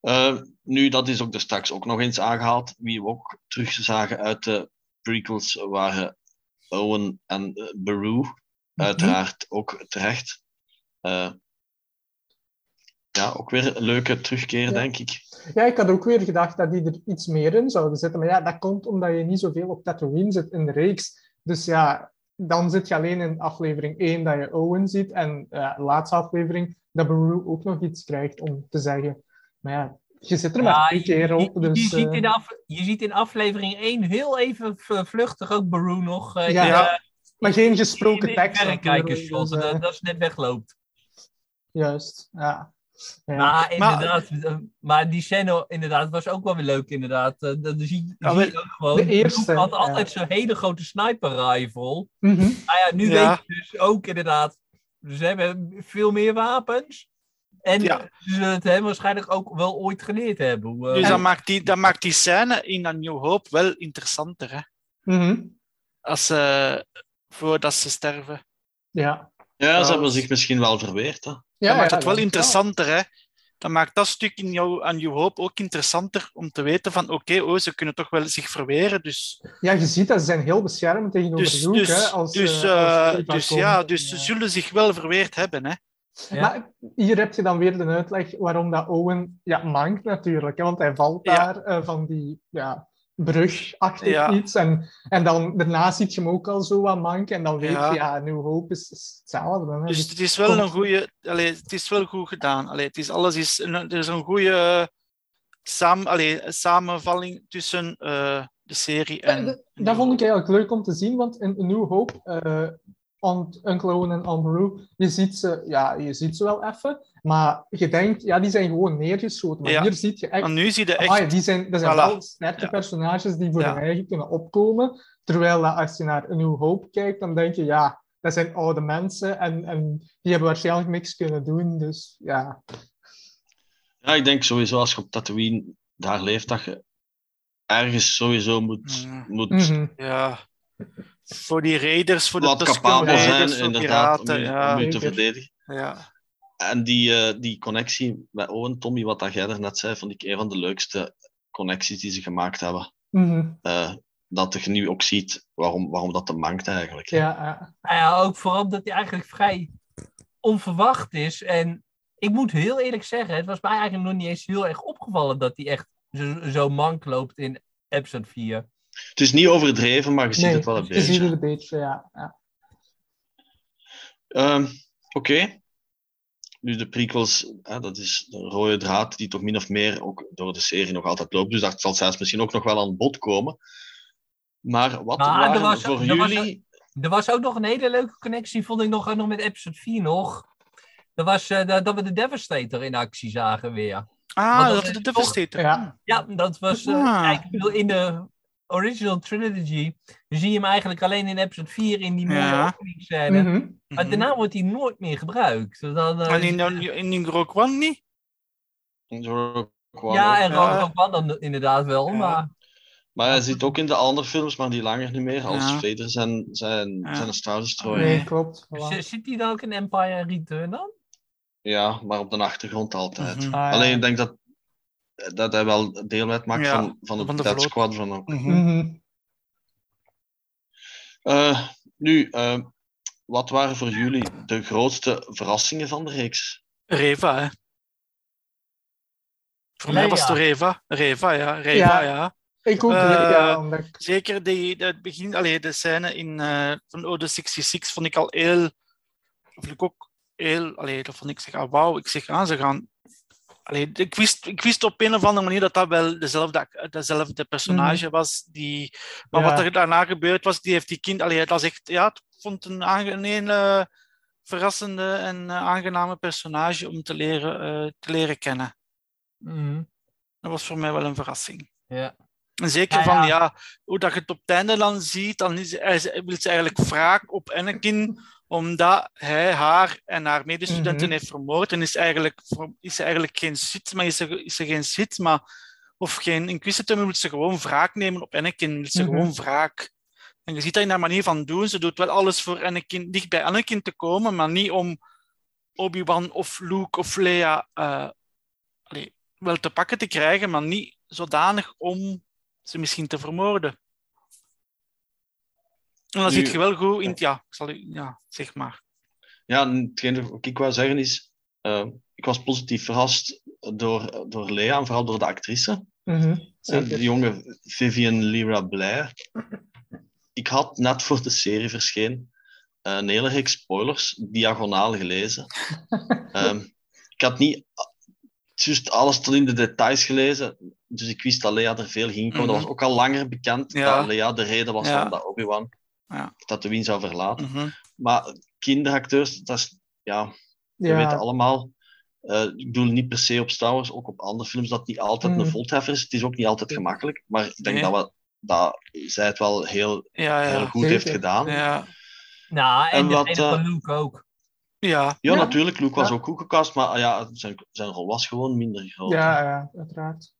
Eh, nu, dat is ook er straks ook nog eens aangehaald. Wie we ook terugzagen uit de prequels waren Owen en eh, Beru. Uiteraard ook terecht. Eh, ja, ook weer een leuke terugkeer, Ja. denk ik. Ja, ik had ook weer gedacht dat die er iets meer in zouden zetten. Maar ja, dat komt omdat je niet zoveel op Tatooine zit in de reeks. Dus ja, dan zit je alleen in aflevering 1 dat je Owen ziet. En de laatste aflevering dat Beru ook nog iets krijgt om te zeggen. Maar ja, je zit er maar Ja, twee keer Je, op. je Dus, ziet eh, in af, je ziet in aflevering 1 heel even vluchtig ook Baru nog. eh, Ja. eh, maar geen gesproken tekst. natuurlijk, dus, eh, dat, dat ze net wegloopt. Juist, ja. Ja. Maar inderdaad, eh, maar die scène inderdaad was ook wel weer leuk inderdaad. Eh, Dat zie, zie Ja, we- je ook gewoon. de eerste, had ja. altijd zo'n hele grote sniper rifle. Mhm. Nou ja, nu Ja. weet je dus ook inderdaad, ze hebben veel meer wapens. En Ja. ze zullen het hem waarschijnlijk ook wel ooit geleerd hebben. hoe, eh, Dus dat maakt, die, dat maakt die scène in A New Hope wel interessanter, hè? Mhm. Als ze, voordat ze sterven. Ja. Ja, ze hebben zich misschien wel verweerd. Hè? Dat Ja, maakt ja, het wel ja. interessanter, hè? Dat maakt dat stuk in jou, aan New Hope ook interessanter om te weten van oké, oh, ze kunnen toch wel zich verweren. Dus, Ja, je ziet dat ze zijn heel beschermend tegenover dus, Luke. dus, hè, als, dus, eh, eh, als dus ja, dus ze zullen zich wel verweerd hebben. Hè? Ja. Maar hier heb je dan weer de uitleg waarom dat Owen ja, mankt natuurlijk. Hè, want hij valt Ja. daar eh, van die ja, brugachtig Ja. iets. En, en dan daarna ziet je hem ook al zo wat manken. En dan weet Ja. je, ja, New Hope is, is hetzelfde. Hè. Dus het is wel een goede, allee, het is wel goed gedaan. Allee, het is alles is, een- er is een goede samen, allee, samenvalling tussen eh, de serie en. Eh, dat- dat vond ik eigenlijk leuk om te zien, want in New Hope, eh on, Uncle Owen en Aunt je ziet ze, ja, je ziet ze wel even, maar je denkt, ja, die zijn gewoon neergeschoten. Maar Ja. hier zie je echt nu zie je echt. Amai, die zijn, dat zijn Voilà. wel sterke Ja. personages die voor Ja. hun eigen kunnen opkomen. Terwijl dat als je naar A New Hope kijkt, dan denk je, ja, dat zijn oude mensen en, en die hebben waarschijnlijk niks kunnen doen. Dus ja, Ja, ik denk sowieso als je op Tatooine daar leeft, dat je ergens sowieso moet, Mm. moet Mhm. Ja. Voor die raiders, voor de capabel zijn, inderdaad, om piraten. je, ja. om je te verdedigen. Ja. En die, eh, die connectie met Owen, Tommy, wat dat jij net zei, vond ik een van de leukste connecties die ze gemaakt hebben. Mhm. Eh, dat je nu ook ziet waarom, waarom dat te mankt eigenlijk. ja, ja. Nou ja, ook vooral dat hij eigenlijk vrij onverwacht is. En ik moet heel eerlijk zeggen, het was mij eigenlijk nog niet eens heel erg opgevallen dat hij echt zo, zo mank loopt in episode 4. Het is niet overdreven, maar je ziet Nee, het wel een je ziet beetje. het een beetje, ja. ja. Ehm, Oké. Nu de prequels, hè, dat is de rode draad die toch min of meer ook door de serie nog altijd loopt. Dus dat zal zelfs misschien ook nog wel aan bod komen. Maar wat Maar er waren was- voor er was- jullie... Er was ook nog een hele leuke connectie, vond ik nog, nog met episode 4 nog. Dat was eh, dat, dat we de Devastator in actie zagen weer. Ah, dat dat de toch- Devastator. Ja. Ja, dat was. eh, Ah. bedoel, in de original trilogy zie je hem eigenlijk alleen in episode 4 in die Ja. openingsscène. Mhm. Maar daarna wordt hij nooit meer gebruikt. Dus dan, eh, En in, in, in Rogue One niet? Rogue One ja, en Ja. Rogue One dan inderdaad wel. Ja. Maar Maar hij zit ook in de andere films, maar die langer niet meer. Als Ja. Vader zijn, zijn, Ja. zijn Star Destroyer. Nee, klopt. voilà. zit hij dan ook in Empire Return dan? Ja, maar op de achtergrond altijd. Mhm. Ah, ja. Alleen ik denk dat, dat hij wel deel uitmaakt Ja, van, van het van de Death vloot. Squadron ook. Mhm. Eh, nu, eh, wat waren voor jullie de grootste verrassingen van de reeks? Reva, hè? Voor mij was het. Reva. Reva, ja. Reva, Ja. ja. Ik ook, Eh, ja, omdat ik- Zeker die, het begin, allee, de scène in, eh, van Ode 66 vond ik al heel. Vond ik ook heel. Allee, dat vond ik zeg, ah, wauw, ik zeg aan, ze gaan. Allee, ik, wist, ik wist op een of andere manier dat dat wel dezelfde, dezelfde personage was. Die, maar Ja. wat er daarna gebeurd was, die heeft die kind. Allee, dat was echt. Ja, ik vond het een, een hele verrassende en eh, aangename personage om te leren, eh, te leren kennen. Mhm. Dat was voor mij wel een verrassing. Ja. En zeker Ja, van, ja. hoe dat je het op het einde dan ziet, dan is, hij, hij wil ze eigenlijk wraak op Anakin, omdat hij haar en haar medestudenten Mhm. heeft vermoord. En is, eigenlijk, is ze eigenlijk geen Sith, maar is ze geen Sith, maar, of geen Inquisitor, maar wil ze gewoon wraak nemen op Anakin. Wil ze Mhm. gewoon wraak. En je ziet dat in haar manier van doen. Ze doet wel alles voor Anakin, dicht bij Anakin te komen, maar niet om Obi-Wan of Luke of Leia eh, allee, wel te pakken te krijgen, maar niet zodanig om ze misschien te vermoorden. En dan Nu- zit je wel goed in het, ja, ik zal, u- ja, zeg maar. Ja, en hetgeen wat ik wou zeggen is, eh, ik was positief verrast door, door Lea en vooral door de actrice. Mhm, Eh, de jonge Vivian Lyra Blair. Ik had net voor de serie verscheen eh, een hele reeks spoilers diagonaal gelezen. Ehm, ik had niet juist alles tot in de details gelezen, dus ik wist dat Lea er veel ging komen. Dat was ook al langer bekend Ja. dat Lea de reden was Ja. waarom dat Obi-Wan Ja. Tatooine zou verlaten. Mhm. Maar kinderacteurs, dat is, ja, we Ja. weten allemaal. eh, ik bedoel niet per se op Star Wars, ook op andere films, dat niet altijd Mm. een voltreffer is. Het is ook niet altijd gemakkelijk, maar ik denk Nee. dat, we, dat zij het wel heel, Ja, heel ja. goed Zeker. heeft gedaan. Ja, Ja, Nou, en, En de wat, van eh, Luke ook. ja. Ja. natuurlijk, Luke was ook goed gecast, maar ah ja, zijn, zijn rol was gewoon minder groot. Ja, ja, uiteraard.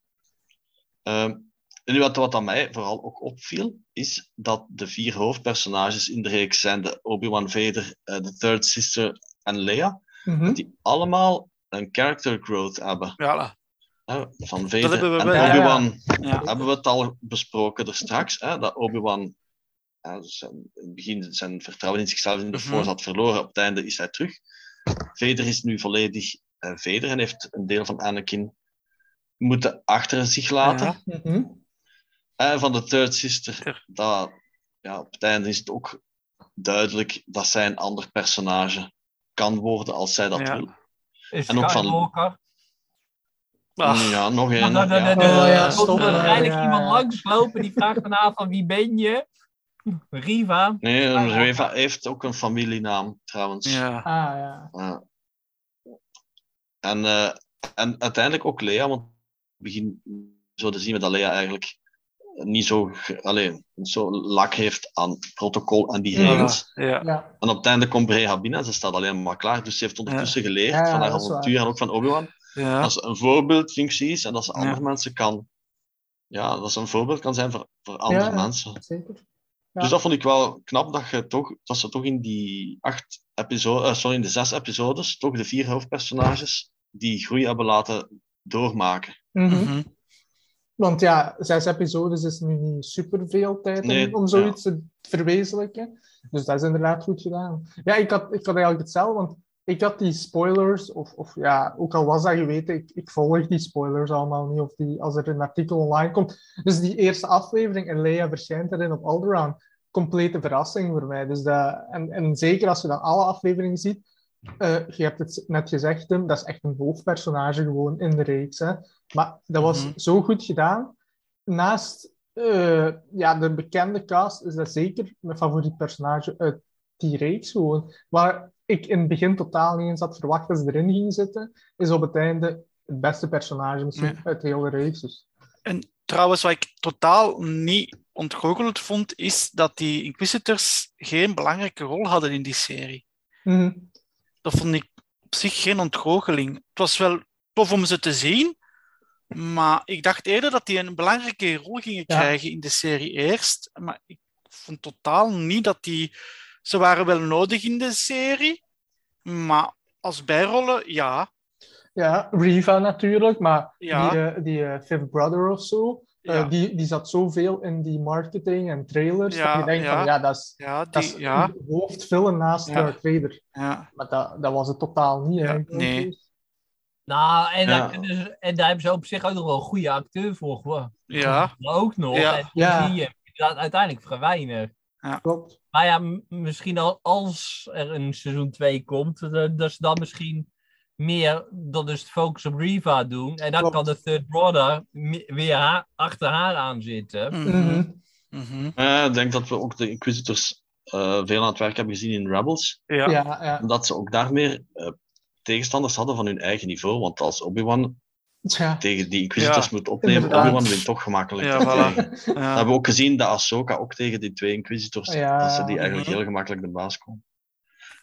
Ehm, en nu wat, wat aan mij vooral ook opviel, is dat de vier hoofdpersonages in de reeks zijn de Obi-Wan Vader, eh, de Third Sister en Leia, Mhm. die allemaal een character growth hebben. ja. Hè, van Vader hebben we en. Obi-Wan ja. hebben we het al besproken er straks, hè, dat Obi-Wan zijn, in het begin zijn vertrouwen in zichzelf in de Mhm. Force had verloren, op het einde is hij terug. Vader is nu volledig eh, Vader en heeft een deel van Anakin moeten achter zich laten. Ja. Mhm. En van de Third Sister, dat, ja, op het einde is het ook duidelijk dat zij een ander personage kan worden als zij dat Ja. wil. Is en ook van-. Ah, Ja, nog één. er komt stop, waarschijnlijk ja, iemand ja. langslopen die vraagt daarna van wie ben je? Riva. Nee, Skywalker. Reva heeft ook een familienaam trouwens. ja. Ah, ja. Ja. En, eh, en uiteindelijk ook Lea, want in het begin zouden zien we dat Lea eigenlijk niet zo, ge- allee, zo lak heeft aan protocol en die regels. Ja. Ja, En op het einde komt Brea binnen en ze staat alleen maar klaar. Dus ze heeft ondertussen geleerd Ja, van haar avontuur en ook van Obi-Wan. Ja. Dat ze een voorbeeldfunctie is en dat ze Ja. andere mensen kan... Ja, dat ze een voorbeeld kan zijn voor, voor andere Ja. mensen. zeker. Ja. Dus dat vond ik wel knap dat, je toch, dat ze toch in die acht episodes, sorry, in de zes episodes, toch de vier hoofdpersonages die groei hebben laten doormaken. Mhm. Want ja, zes episodes is nu niet superveel tijd om, Nee, om zoiets te verwezenlijken. Dus dat is inderdaad goed gedaan. Ja, ik had, ik had eigenlijk hetzelfde, want ik ik had die spoilers, of, of ja, ook al was dat geweten, ik, ik volg die spoilers allemaal niet, of die, als er een artikel online komt. Dus die eerste aflevering en Leia verschijnt erin op Alderaan, complete verrassing voor mij. Dus dat, en, en zeker als je dan alle afleveringen ziet, uh, je hebt het net gezegd, Tim, dat is echt een hoofdpersonage gewoon in de reeks. Hè. Maar dat was Mhm. zo goed gedaan. Naast eh, ja, de bekende cast is dat zeker mijn favoriet personage uit die reeks gewoon. Waar ik in het begin totaal niet eens had verwacht dat ze erin gingen zitten, is op het einde het beste personage misschien Ja. uit de hele reeks. Dus. En trouwens, wat ik totaal niet ontgoocheld vond, is dat die Inquisitors geen belangrijke rol hadden in die serie. Mhm. Dat vond ik op zich geen ontgoocheling. Het was wel tof om ze te zien, maar ik dacht eerder dat die een belangrijke rol gingen Ja. krijgen in de serie eerst. Maar ik vond totaal niet dat die... Ze waren wel nodig in de serie, maar als bijrollen, ja. Ja, Riva natuurlijk, maar Ja. die, eh, die eh, Fifth Brother of zo, eh, Ja. die, die zat zoveel in die marketing en trailers, Ja, dat je denkt ja. van ja, dat is, Ja, dat is ja, hoofdfilm naast Ja. Darth Vader. ja. Maar dat, dat was het totaal niet. Nee. Nou, en, Ja. daar, ze- en daar hebben ze op zich ook nog wel een goede acteur voor. Ja. gevonden Ook nog. Ja. En die Ja. zie je inderdaad uiteindelijk vrij weinig. Klopt. Maar ja, misschien al, als er een seizoen 2 komt, eh, dat ze dan misschien meer dan dus de focus op Riva doen. En dan Klopt. kan de Third Brother weer haar- achter haar aan zitten. Mhm. Mhm. Mhm. Eh, ik denk dat we ook de Inquisitors eh, veel aan het werk hebben gezien in Rebels. Ja. Ja, ja. Dat ze ook daar meer eh, tegenstanders hadden van hun eigen niveau. Want als Obi-Wan Tja. tegen die Inquisitors Ja, moet opnemen, inderdaad. Obi-Wan wint toch gemakkelijk. Ja, tegen. voilà. Dat Ja. hebben we ook gezien dat Ahsoka ook tegen die twee Inquisitors, Ja. dat ze die eigenlijk Mhm. heel gemakkelijk de baas kon.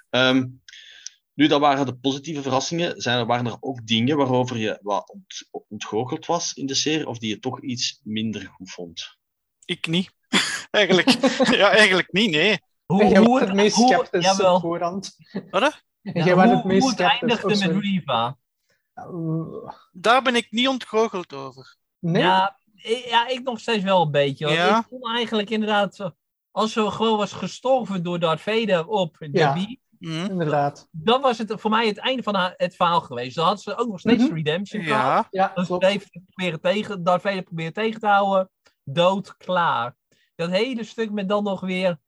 Ehm, nu, dat waren de positieve verrassingen. Zijn er, waren er ook dingen waarover je wat ont, ontgoocheld was in de serie, of die je toch iets minder goed vond? Ik niet. eigenlijk, ja, eigenlijk niet, nee. Hoe, hoe het meest hoe- sceptisch op voorhand. Wat, Ja, Jij hoe, het meest hoe het sceptisch. eindigde met. Riva. Daar ben ik niet ontgoocheld over. Nee? Ja, ik, ja, ik nog steeds wel een beetje. Want Ja? ik vond eigenlijk inderdaad, als ze gewoon was gestorven door Darth Vader op Debbie, Hm? inderdaad. dan was het voor mij het einde van haar- het verhaal geweest. Dan had ze ook nog steeds Mhm. redemption gehad. Ja, Ja, Dus heeft proberen tegen, Darth Vader proberen tegen te houden. Dood, klaar. Dat hele stuk met dan nog weer...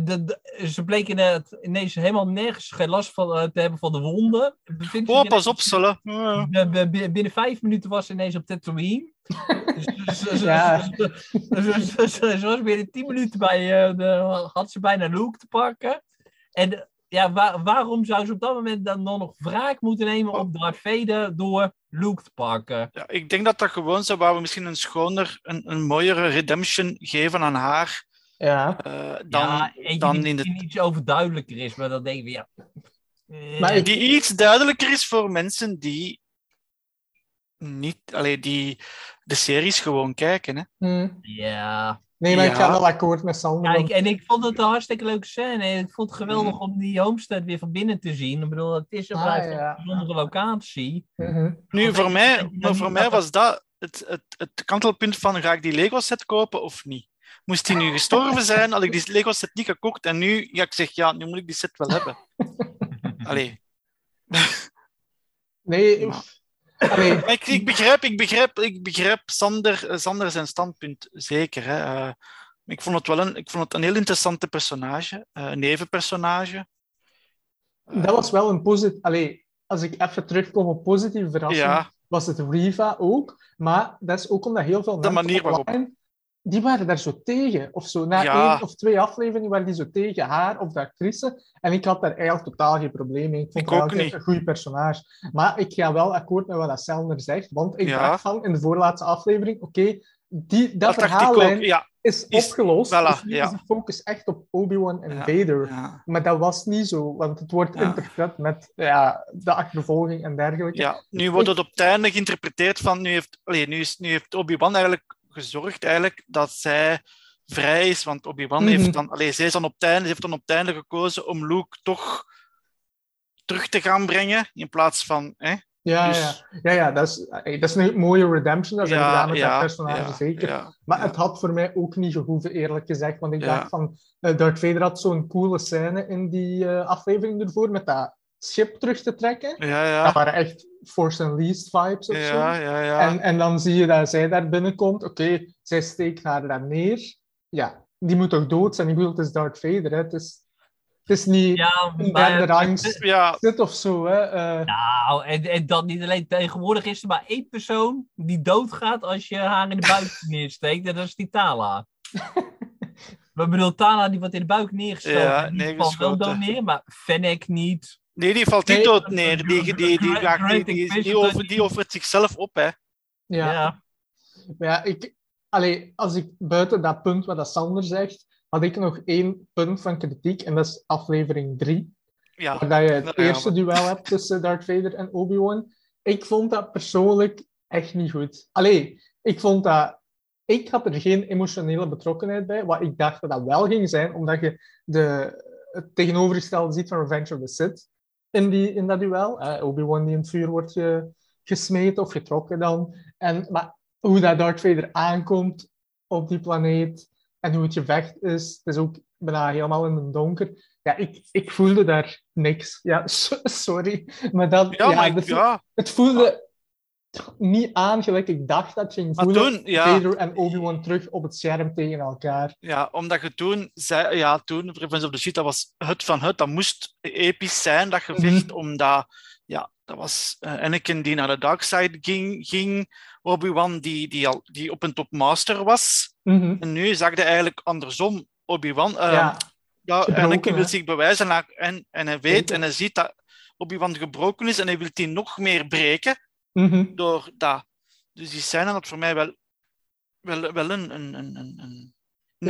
De, de- ze bleken het ineens helemaal nergens geen last van, eh, te hebben van de wonden. Bevindt oh, pas op. Ja. bi- binnen vijf minuten was ze ineens op Tatooine. Ja. Ze was binnen tien minuten bij... eh, de, had ze bijna Luke te pakken. En ja, waar- waarom zou ze op dat moment dan, dan nog wraak moeten nemen op Darth Vader door Luke te pakken? Ja, ik denk dat dat gewoon zo, waar we misschien een schoner, een, een mooiere redemption geven aan haar, Ja. eh, dan, ja, eentje dan die in de misschien iets overduidelijker is, maar dan denk ik, ja... Maar ik- die iets duidelijker is voor mensen die niet, allee, die de series gewoon kijken. Hè. Hm. Ja, Nee, maar ik ga wel akkoord met Sander. Ja, want- ik, en ik vond het een hartstikke leuke scène. En ik vond het geweldig Mhm. om die homestead weer van binnen te zien. Ik bedoel, het is en Ah, ja. een bijzondere locatie. Mhm. Nu, voor mij, dan maar voor mij was dat het, het, het kantelpunt van ga ik die Lego set kopen of niet? Moest die nu gestorven zijn, had ik die Lego set niet gekocht en nu, ja, ik zeg ja, nu moet ik die set wel hebben. Allee. Nee, Maar- Allee, Maar ik, ik, begrijp, ik, begrijp, ik begrijp Sander, eh, Sander zijn standpunt zeker. Hè. Eh, ik, vond het wel een, ik vond het een heel interessante personage, eh, een nevenpersonage. dat was wel een positief... Allee, als ik even terugkom op positieve verrassing, Ja, was het Riva ook. Maar dat is ook omdat heel veel De mensen manier waarop. online, die waren daar zo tegen. Of zo. Na Ja. één of twee afleveringen waren die zo tegen haar of de actrice. En ik had daar eigenlijk totaal geen probleem mee. Ik vond Ik haar ook altijd niet. een goede personage. Maar ik ga wel akkoord met wat Selner zegt. Want ik Ja. dacht van in de voorlaatste aflevering, oké, die dat, dat verhaallijn. Ja, is, Is- opgelost. voilà, dus nu is de focus echt op Obi-Wan en. Vader. Maar dat was niet zo, want het wordt interpret met ja, de achtervolging en dergelijke. ja. Nu wordt het op het einde geïnterpreteerd van nu heeft, allee, nu is, nu heeft Obi-Wan eigenlijk gezorgd eigenlijk dat zij vrij is, want Obi-Wan Mhm. heeft dan, allee, zij is dan op ze heeft dan op het einde gekozen om Luke toch terug te gaan brengen in plaats van, hè? Ja, Dus- ja. ja, ja dat, is, dat is een mooie redemption. Dat is Ja, gedaan met ja, dat personage, ja, zeker. maar het had voor mij ook niet gehoeven, eerlijk gezegd. Want ik dacht van, uh, Darth Vader had zo'n coole scène in die eh, aflevering ervoor, met dat schip terug te trekken. Ja, Dat ja. waren echt Force Unleashed vibes of zo. Ja, ja, ja. En, en dan zie je dat zij daar binnenkomt. Oké, zij steekt haar daar neer. Ja, die moet toch dood zijn? Ik bedoel, het is Darth Vader. Hè? Het, is, het is niet Ja, een maar... derde rangs Ja, zit of zo. Hè? Eh, Nou, en, en dat niet alleen. Tegenwoordig is er maar één persoon die doodgaat als je haar in de buik neersteekt. En dat is die Tala. We bedoel, Tala die wordt in de buik neergestoken. Ja, die valt wel neergeschoten. dood neer, maar Fennec niet. Nee, die valt niet dood neer. Die, die, die, die, die, die, over, die offert zichzelf op, hè. ja. Ja. Maar ja, ik, allee, als ik buiten dat punt wat dat Sander zegt, had ik nog één punt van kritiek. En dat is aflevering 3. Ja, Waar dat je het eerste duel hebt tussen Darth Vader en Obi-Wan. Ik vond dat persoonlijk echt niet goed. Allee, ik vond dat... Ik had er geen emotionele betrokkenheid bij, wat ik dacht dat dat wel ging zijn, omdat je de, het tegenovergestelde ziet van Revenge of the Sith in, die, in dat duel. Eh, Obi-Wan die in het vuur wordt ge, gesmeten of getrokken dan. En, maar hoe dat Darth Vader aankomt op die planeet en hoe het gevecht is, het is ook bijna helemaal in het donker. Ja, ik, ik voelde daar niks. Ja, so- sorry. Maar dat, ja, ja. het voelde niet aan gelijk ik dacht dat Maar voelen. toen, ja. Vader en Obi-Wan terug op het scherm tegen elkaar. Ja, omdat je toen zei, ja, toen, Revenge of the Sith, dat was het van het, dat moest episch zijn, dat gevecht, Mhm. omdat, ja, dat was eh, Anakin die naar de dark side ging, ging Obi-Wan die, die, al, die op een top master was, Mhm. en nu zag je eigenlijk andersom, Obi-Wan, eh, ja, ja, Anakin wil zich bewijzen en, en hij weet en hij ziet dat Obi-Wan gebroken is en hij wil die nog meer breken Mhm. door dat. Dus die scène had voor mij wel, wel, wel een, een, een, een, een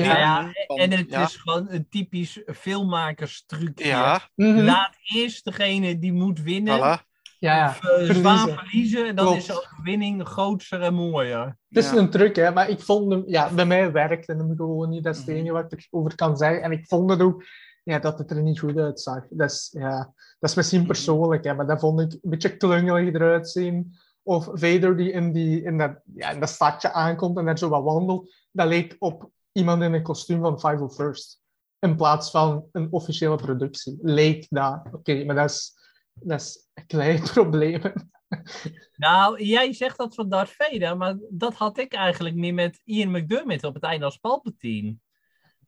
Ja, En het ja. is gewoon een typisch filmmakerstrucje. Ja, Mhm. Laat eerst degene die moet winnen voilà. ja, of, eh, zwaar verliezen. En dan Klopt. is de overwinning groter en mooier. Het is Ja. een truc, hè, maar ik vond hem, ja, bij mij werkte hem gewoon niet. Dat is het Mhm. enige wat ik erover kan zeggen. En ik vond het ook, ja, dat het er niet goed uitzag. Dat is, ja, dat is misschien persoonlijk, hè, maar dat vond ik een beetje klungelig eruit zien. Of Vader die in, die, in, dat, ja, in dat stadje aankomt en daar zo wat wandelt. Dat leek op iemand in een kostuum van 501st. In plaats van een officiële productie. Leek dat. Oké, maar dat is, dat is een klein probleem. Nou, jij zegt dat van Darth Vader, maar dat had ik eigenlijk meer met Ian McDermott op het einde als Palpatine.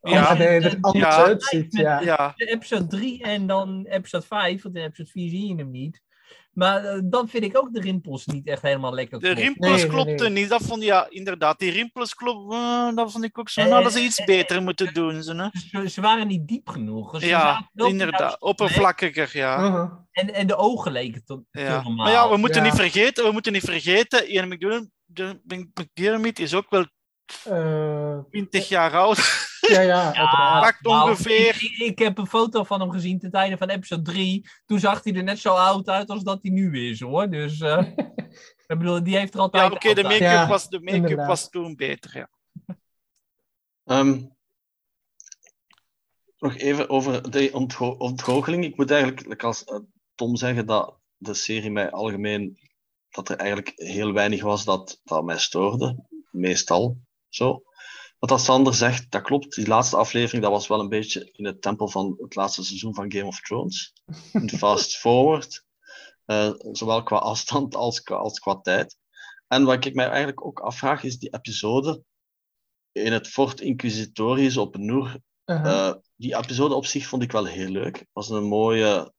Ja. Hij er anders Ja. uitziet. Ja. Ja, De episode 3 en dan episode 5, want in episode 4 zie je hem niet. Maar eh, dan vind ik ook de rimpels niet echt helemaal lekker de rimpels Nee, nee, klopten nee. niet. Dat vond ja, inderdaad. Die rimpels klopten, eh, dat vond ik ook zo. Eh, Nou, dat ze iets eh, beter moeten doen. Ze, hè? Ze, ze waren niet diep genoeg. Dus ze Ja, inderdaad. juist- Oppervlakkiger, ja. Uh-huh. En, en de ogen leken te, te ja. normaal. Maar ja, we moeten, Ja. Niet vergeten, we moeten niet vergeten, Ian is ook wel 20 jaar oud. ja, ja, uiteraard. Pakt nou, ongeveer. Ik, ik, ik heb een foto van hem gezien ten tijde van episode 3. Toen zag hij er net zo oud uit als dat hij nu is, hoor. Dus, eh, ik bedoel, die heeft er altijd... Ja, oké, de make-up, Ja, was, de make-up inderdaad. was toen beter, ja. Ehm, nog even over de ontgo ontgoocheling. Ik moet eigenlijk, als eh, Tom zeggen, dat de serie mij algemeen, dat er eigenlijk heel weinig was dat, dat mij stoorde. Meestal zo. Wat dat Sander zegt, dat klopt. Die laatste aflevering, dat was wel een beetje in het tempel van het laatste seizoen van Game of Thrones. Fast forward. Eh, zowel qua afstand als, qua- als qua tijd. En wat ik mij eigenlijk ook afvraag, is die episode in het Fort Inquisitorius op Noor. Uh-huh. Eh, die episode op zich vond ik wel heel leuk. Het was een mooie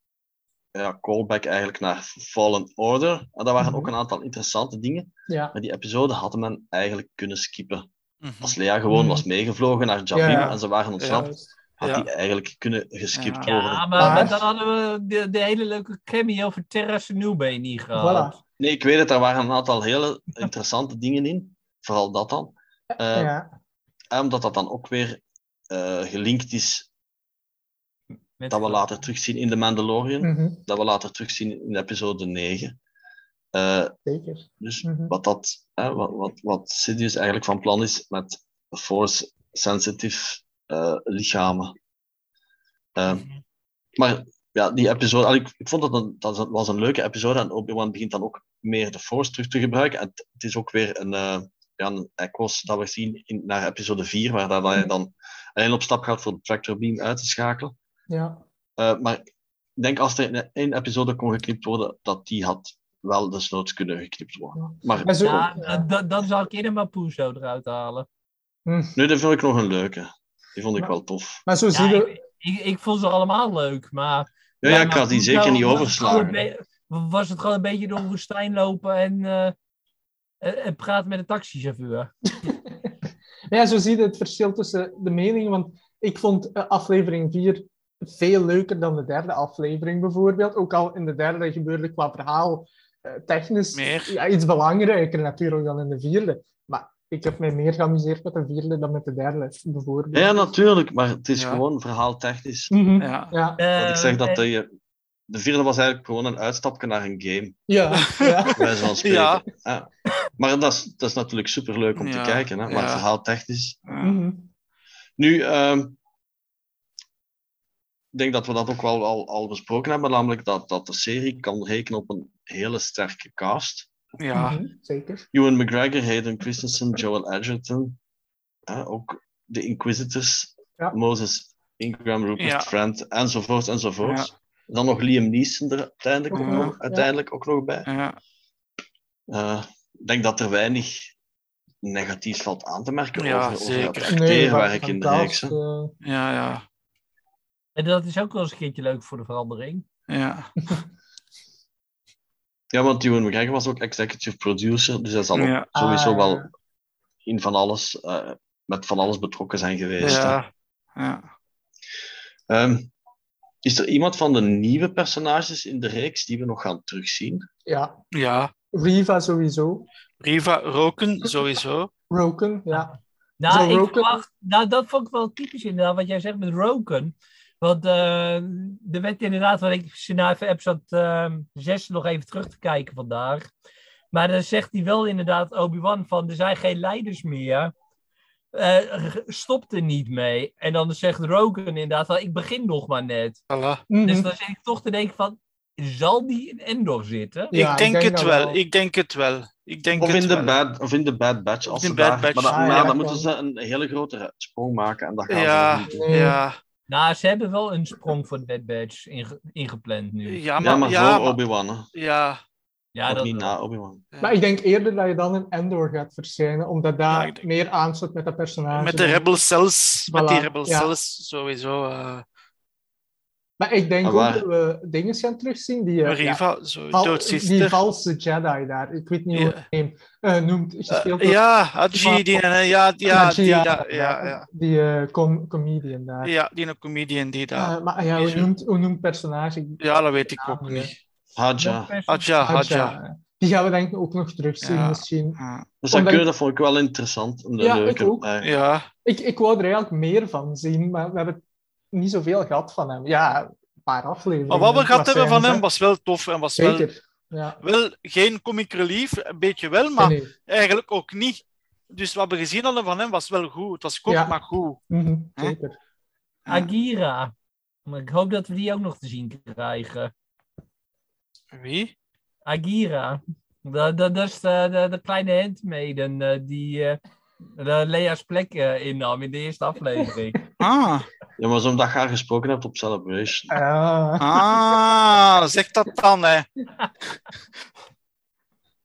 ja, callback eigenlijk naar Fallen Order. En daar waren Mhm. ook een aantal interessante dingen. ja. Maar die episode had men eigenlijk kunnen skippen. Mhm. Als Lea gewoon Mhm. was meegevlogen naar Jakku Ja. en ze waren ontsnapt, had Ja. die eigenlijk kunnen geskipt Ja. worden. Ja, maar, dan hadden we de, de hele leuke cameo van Terra Newbay niet gehad. Voilà. Nee, ik weet het, er waren een aantal hele interessante dingen in. Vooral dat dan. Eh, ja. En omdat dat dan ook weer eh, gelinkt is, Met- dat we later terugzien in The Mandalorian. Mhm. Dat we later terugzien in episode 9. Eh, Zeker. dus Mhm. wat, dat, hè, wat, wat, wat Sidious eigenlijk van plan is met force-sensitive eh, lichamen. Eh, maar ja, die episode, ik, ik vond dat, een, dat was een leuke episode en Obi-Wan begint dan ook meer de force terug te gebruiken. En het, het is ook weer een, ja, een echo's dat we zien in, naar episode 4, waar dat hij dan alleen op stap gaat voor de tractor beam uit te schakelen. Ja. Maar ik denk als er in één episode kon geknipt worden, dat die had wel desnoods kunnen geknipt worden. Maar Maar zo, Ja, dat- dat- zou ik eerder maar Puzo eruit halen. Hm. nu, dat vind ik nog een leuke. Die vond ik wel tof. Maar zo Ja, zie je... ik, ik, ik vond ze allemaal leuk, maar... Ja, ja, ik had die zeker niet was overslagen. een be- Was het gewoon een beetje door een woestijn lopen en, eh, en, en praten met een taxichauffeur? Ja, zo zie je het verschil tussen de meningen. Want ik vond eh, aflevering 4 veel leuker dan de derde aflevering bijvoorbeeld. Ook al in de derde gebeurde qua verhaal technisch Meer. Ja, iets belangrijker natuurlijk dan in de vierde. Maar ik heb mij meer geamuseerd met de vierde dan met de derde bijvoorbeeld. Ja, natuurlijk, maar het is Ja. gewoon verhaaltechnisch. Mhm. Ja. Ja, ik zeg Eh, dat en- de, de vierde was eigenlijk gewoon een uitstapje naar een game, ja, ja. Ja. Ja. Maar dat is, dat is natuurlijk superleuk om Ja, te kijken, hè? maar ja. verhaaltechnisch. Ja. Mhm. Nu, ehm, denk dat we dat ook wel al, al besproken hebben, namelijk dat, dat de serie kan rekenen op een hele sterke cast. Ja. Mhm, Zeker. Ewan McGregor, Hayden Christensen, Joel Edgerton, hè, ook de Inquisitors, Ja. Moses Ingram, Rupert Ja. Friend, enzovoort, enzovoort. Dan nog Liam Neeson er uiteindelijk, ook, nog, uiteindelijk ook nog bij. Ja. Eh, ik denk dat er weinig negatiefs valt aan te merken Ja, over, over zeker. het acteerwerk in de reeks. eh, Ja, ja. En dat is ook wel eens een keertje leuk voor de verandering. Ja. Ja, want Ewan McGregor was ook executive producer, dus hij zal Ja. sowieso Ah, wel ja. in van alles, eh, met van alles betrokken zijn geweest. Ja. Ja. Ehm, is er iemand van de nieuwe personages in de reeks die we nog gaan terugzien? ja, Ja. Riva sowieso. Riva roken, sowieso. Roken, ja. Nou, Zo ik roken? verwacht, nou, dat vond ik wel typisch inderdaad, wat jij zegt met roken. Want eh, er werd inderdaad, wat ik zit nou even episode 6 nog even terug te kijken vandaag. Maar dan zegt hij wel inderdaad, Obi-Wan, van er zijn geen leiders meer. Eh, stop er niet mee. En dan zegt Rogan inderdaad, van, ik begin nog maar net. Mhm. Dus dan zit ik toch te denken van, zal die in Endor zitten? Ja, ik denk het wel. Ik denk het wel. Ik denk Of het in, de wel. bad, of in de Bad Batch. Als in ze Bad daar, Batch. Maar, dan, Ah, maar ja, dan dat moeten ze een hele grote sprong maken en dat gaan Ja. ze niet doen. Ja. Nou, ze hebben wel een sprong voor de Bad Batch inge- ingepland nu. Ja, Ja, maar, ja, voor Obi-Wan. hè. ja. Ja, dat niet na Obi-Wan. Maar ik denk eerder dat je dan in Endor gaat verschijnen, omdat daar Ja, ik denk- meer aansluit met dat personage. Met de Rebel Cells, met die Rebel ja. Cells sowieso. eh Maar ik denk ook dat we dingen gaan terugzien die... eh, ja, zo, val- die valse Jedi daar. Ik weet niet hoe Ja. het eh, noemt. Gespeeld Eh, ja, Haji, die, ja, ja, Haji, die, ja, daar- ja, ja. Die eh, com- comedian daar. Ja, die een comedian die daar. Eh, maar ja, hoe noemt, hoe noemt het personage? Ja, dat weet ik Ja, ook ja. niet. Hadja. Hadja, Hadja. Hadja. Die gaan we denk ik ook nog terugzien Ja. misschien. Ja. Dus dat, Omdat- kun je- dat vond ik wel interessant. Ja, ik ook. Ja, Ik, ik wou er eigenlijk meer van zien, maar we hebben niet zoveel gehad van hem. Ja, een paar afleveringen. maar wat we gehad hebben van hem was wel tof en was wel, Zeker. Ja. wel geen comic relief, een beetje wel, maar Nee, nee. eigenlijk ook niet. Dus wat we gezien hadden van hem was wel goed. Het was kort, Ja. maar goed. Mhm, zeker. Agira. Maar ik hoop dat we die ook nog te zien krijgen. Wie? Agira. Dat, dat, dat is de, de, de kleine handmaiden eh, die eh, de Lea's plek eh, innam in de eerste aflevering. Ah, Ja, maar zo omdat je haar gesproken hebt op Celebration. Ah, ah zeg dat dan, hè.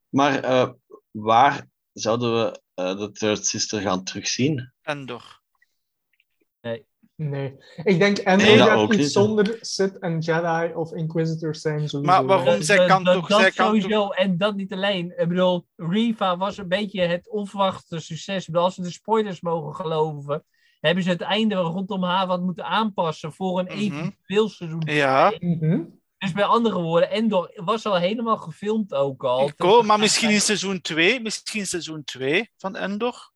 Maar eh, waar zouden we eh, de Third Sister gaan terugzien? Endor. Nee. Ik denk Endor Nee, dat iets zonder Sith en Jedi of Inquisitors zijn. Sowieso. Maar waarom? Zij dat- kan dat- toch- dat zij kan sowieso. En dat niet alleen. Ik bedoel, Riva was een beetje het onverwachte succes. Bedoel, als we de spoilers mogen geloven, hebben ze het einde rondom haar wat moeten aanpassen voor een Mhm. eventueel seizoen. Ja, Mhm. Dus bij andere woorden, Endor was al helemaal gefilmd ook al. ik ook, maar misschien in seizoen 2, misschien seizoen 2 van Endor.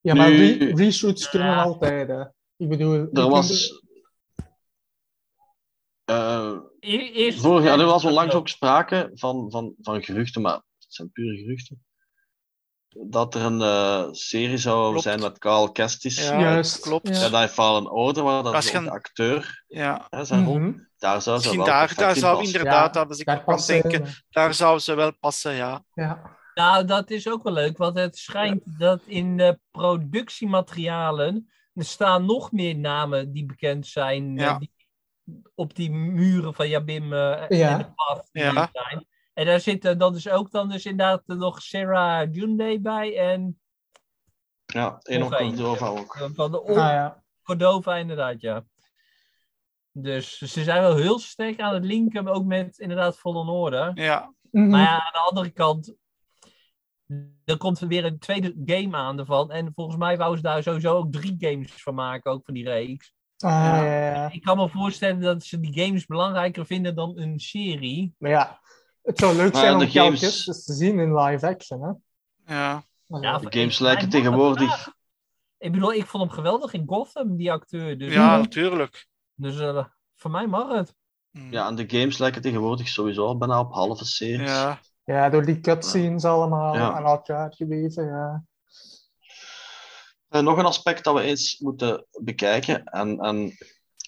Ja, maar Nu- re- reshoots kunnen Ja. altijd. Ik bedoel, Er was. eh, Eerst, vorig jaar, er was onlangs ook sprake van, van, van geruchten, maar het zijn pure geruchten. Dat er een eh, serie zou Klopt. zijn met Carl Kestis. Ja, Juist, klopt. ja. Jedi Fallen Order, waar dat is de acteur, Ja, hè, zijn rol, Mhm. daar zou ze misschien wel daar, daar in zou passen. inderdaad, Ja, dat was ik Daar passen, denken, daar zou ze wel passen, ja. Ja. Nou, dat is ook wel leuk, want het schijnt dat in de productiematerialen er staan nog meer namen die bekend zijn, eh, Ja. die op die muren van Jabim eh, Ja. en de Ja. er zijn. En daar zit eh, dan dus ook dan dus inderdaad nog Sarah Junday bij en Ja, één. Cordova ook. van de Ah, ja. Cordova inderdaad, ja. Dus ze zijn wel heel sterk aan het linken, ook met inderdaad Fallen Order. Ja, Mhm. Maar ja, aan de andere kant, er komt weer een tweede game aan ervan. En volgens mij wou ze daar sowieso ook drie games van maken, ook van die reeks. Ah, Ja. ja, ja. Ik kan me voorstellen dat ze die games belangrijker vinden dan een serie. Maar ja, het zou leuk zijn de om Cal games- te zien in live action, hè? ja. Ja, De games ik- lijken tegenwoordig-. Ik bedoel, ik vond hem geweldig in Gotham, die acteur. Dus, ja natuurlijk. dus eh, voor mij mag het. Hm. Ja, en de games lijken tegenwoordig sowieso al bijna op halve series. Ja. Ja, door die cutscenes allemaal Ja. aan elkaar geweven, ja. Eh, nog een aspect dat we eens moeten bekijken, en, en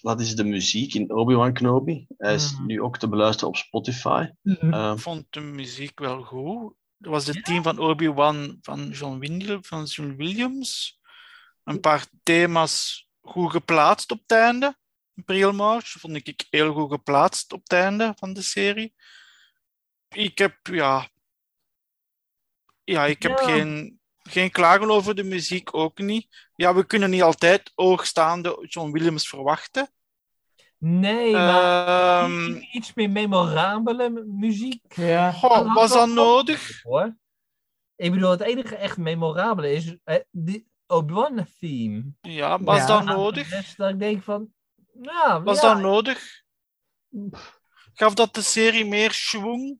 dat is de muziek in Obi-Wan Kenobi. Hij is Mhm. nu ook te beluisteren op Spotify. Mhm. Eh, Ik vond de muziek wel goed. Dat was het team van Obi-Wan van John, Windel, van John Williams. Een paar thema's goed geplaatst op het einde. Imperial March vond ik heel goed geplaatst op het einde van de serie. Ik heb, ja... Ja, ik heb Ja. geen, geen klagen over de muziek, ook niet. Ja, we kunnen niet altijd hoogstaande John Williams verwachten. Nee, maar Ehm, iets meer memorabele mu- muziek. Ja. goh, was dat nodig? Hoor. Ik bedoel, het enige echt memorabele is eh, die Obi-Wan theme. Ja, was Ja. dat nodig? de dat ik denk van, ja, Was ja, dat nodig? Gaf dat de serie meer schwung?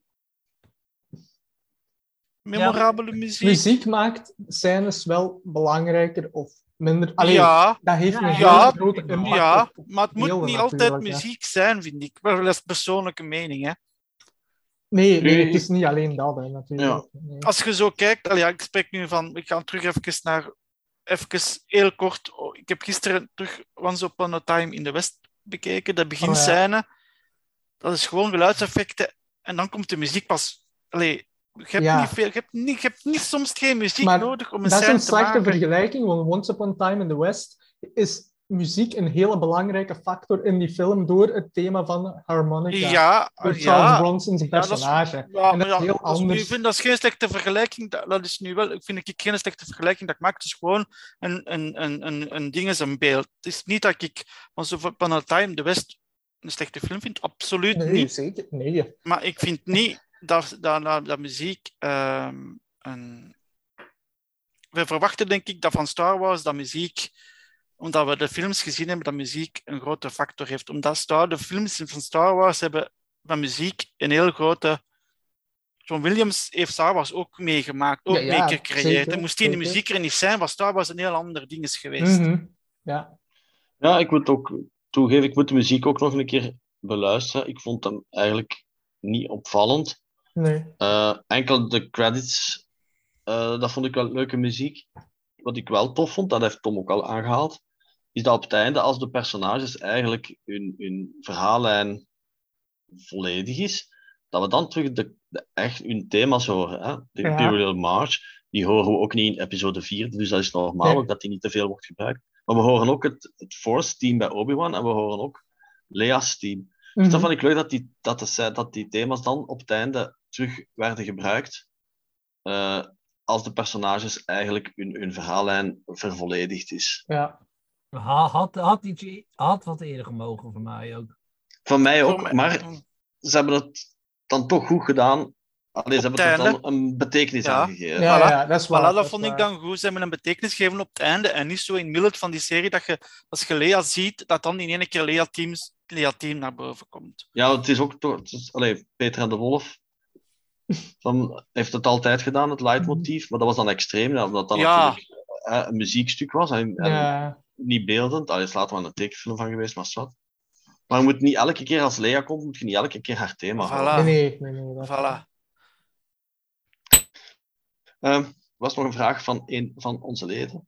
Memorabele muziek? Muziek maakt scènes wel belangrijker of minder. Allee, ja, dat heeft een Ja, heel ja, grote impact ja, op- op- maar het moet niet altijd muziek zijn, vind ik. Maar dat is persoonlijke mening. Hè. Nee, nee, het is niet alleen dat, hè, natuurlijk. Nee. Als je zo kijkt, allee, ja, ik spreek nu van, ik ga terug even naar, even heel kort, oh, ik heb gisteren terug Once Upon a Time in the West bekeken, de beginscène. Dat is gewoon geluidseffecten en dan komt de muziek pas. Allee, je hebt, Ja. niet veel, je hebt, niet, je hebt niet soms geen muziek Maar nodig om een Dat is scène een te slechte maken. vergelijking, want Once Upon a Time in the West is muziek een hele belangrijke factor in die film door het thema van harmonica. Ja, door Charles ja. Bronson's dat is- personage. Ja, En maar dat is ja, heel dat is nu- anders. ik vind dat is geen slechte vergelijking. Dat, dat is nu wel, ik vind ik geen slechte vergelijking dat ik maak. Het is gewoon een, een, een, een, een ding is een beeld. Het is niet dat ik zo van a Time de West een slechte film vind. Absoluut Nee, niet. zeker. Nee. Maar ik vind niet dat, dat, dat, dat muziek ehm, een... We verwachten denk ik dat van Star Wars dat muziek, omdat we de films gezien hebben, dat muziek een grote factor heeft. Omdat Star, de films van Star Wars hebben van muziek een heel grote... John Williams heeft Star Wars ook meegemaakt, ook Ja, ja, moest die de zeker. muziek er niet zijn, was Star Wars een heel ander ding is geweest. Mhm. Ja. Ja, ik moet ook toegeven, ik moet de muziek ook nog een keer beluisteren. Ik vond hem eigenlijk niet opvallend. Nee. Eh, enkel de credits, eh, dat vond ik wel leuke muziek. Wat ik wel tof vond, dat heeft Tom ook al aangehaald, is dat op het einde, als de personages eigenlijk hun, hun verhaallijn volledig is, dat we dan terug de, de echt hun thema's horen. Hè? De Ja. Imperial March, die horen we ook niet in episode 4, dus dat is normaal Nee. ook dat die niet te veel wordt gebruikt. Maar we horen ook het, het Force-team bij Obi-Wan en we horen ook Lea's team. Dus Mhm. dat vond ik leuk dat die, dat, de, dat die thema's dan op het einde terug werden gebruikt. eh, als de personages eigenlijk hun, hun verhaallijn vervolledigd is. Ja. Ha- Had, had, iets, had wat eerder gemogen voor mij ook. Van mij ook, mij- maar ze hebben het dan toch goed gedaan. Allee, ze hebben er het dan een betekenis Ja. aan gegeven. Ja, Voilà. ja, dat is waar. Voilà, dat, vond ik dan goed. Ze hebben een betekenis gegeven op het einde. En niet zo in het midden van die serie dat je, als je Lea ziet, dat dan in één keer Lea, teams, Lea team naar boven komt. Ja, het is ook toch. Het is, allee, Peter en de Wolf van, heeft het altijd gedaan, het leidmotief. Maar dat was dan extreem, ja, omdat dat Ja. natuurlijk een muziekstuk was. En, en Ja. niet beeldend. Allee, is later wel een tekenfilm van geweest, maar wat. Maar je moet niet elke keer als Lea komt, moet je niet elke keer haar thema horen. Voilà. Nee, nee, nee. nee, Voilà. Ehm, Er was nog een vraag van een van onze leden.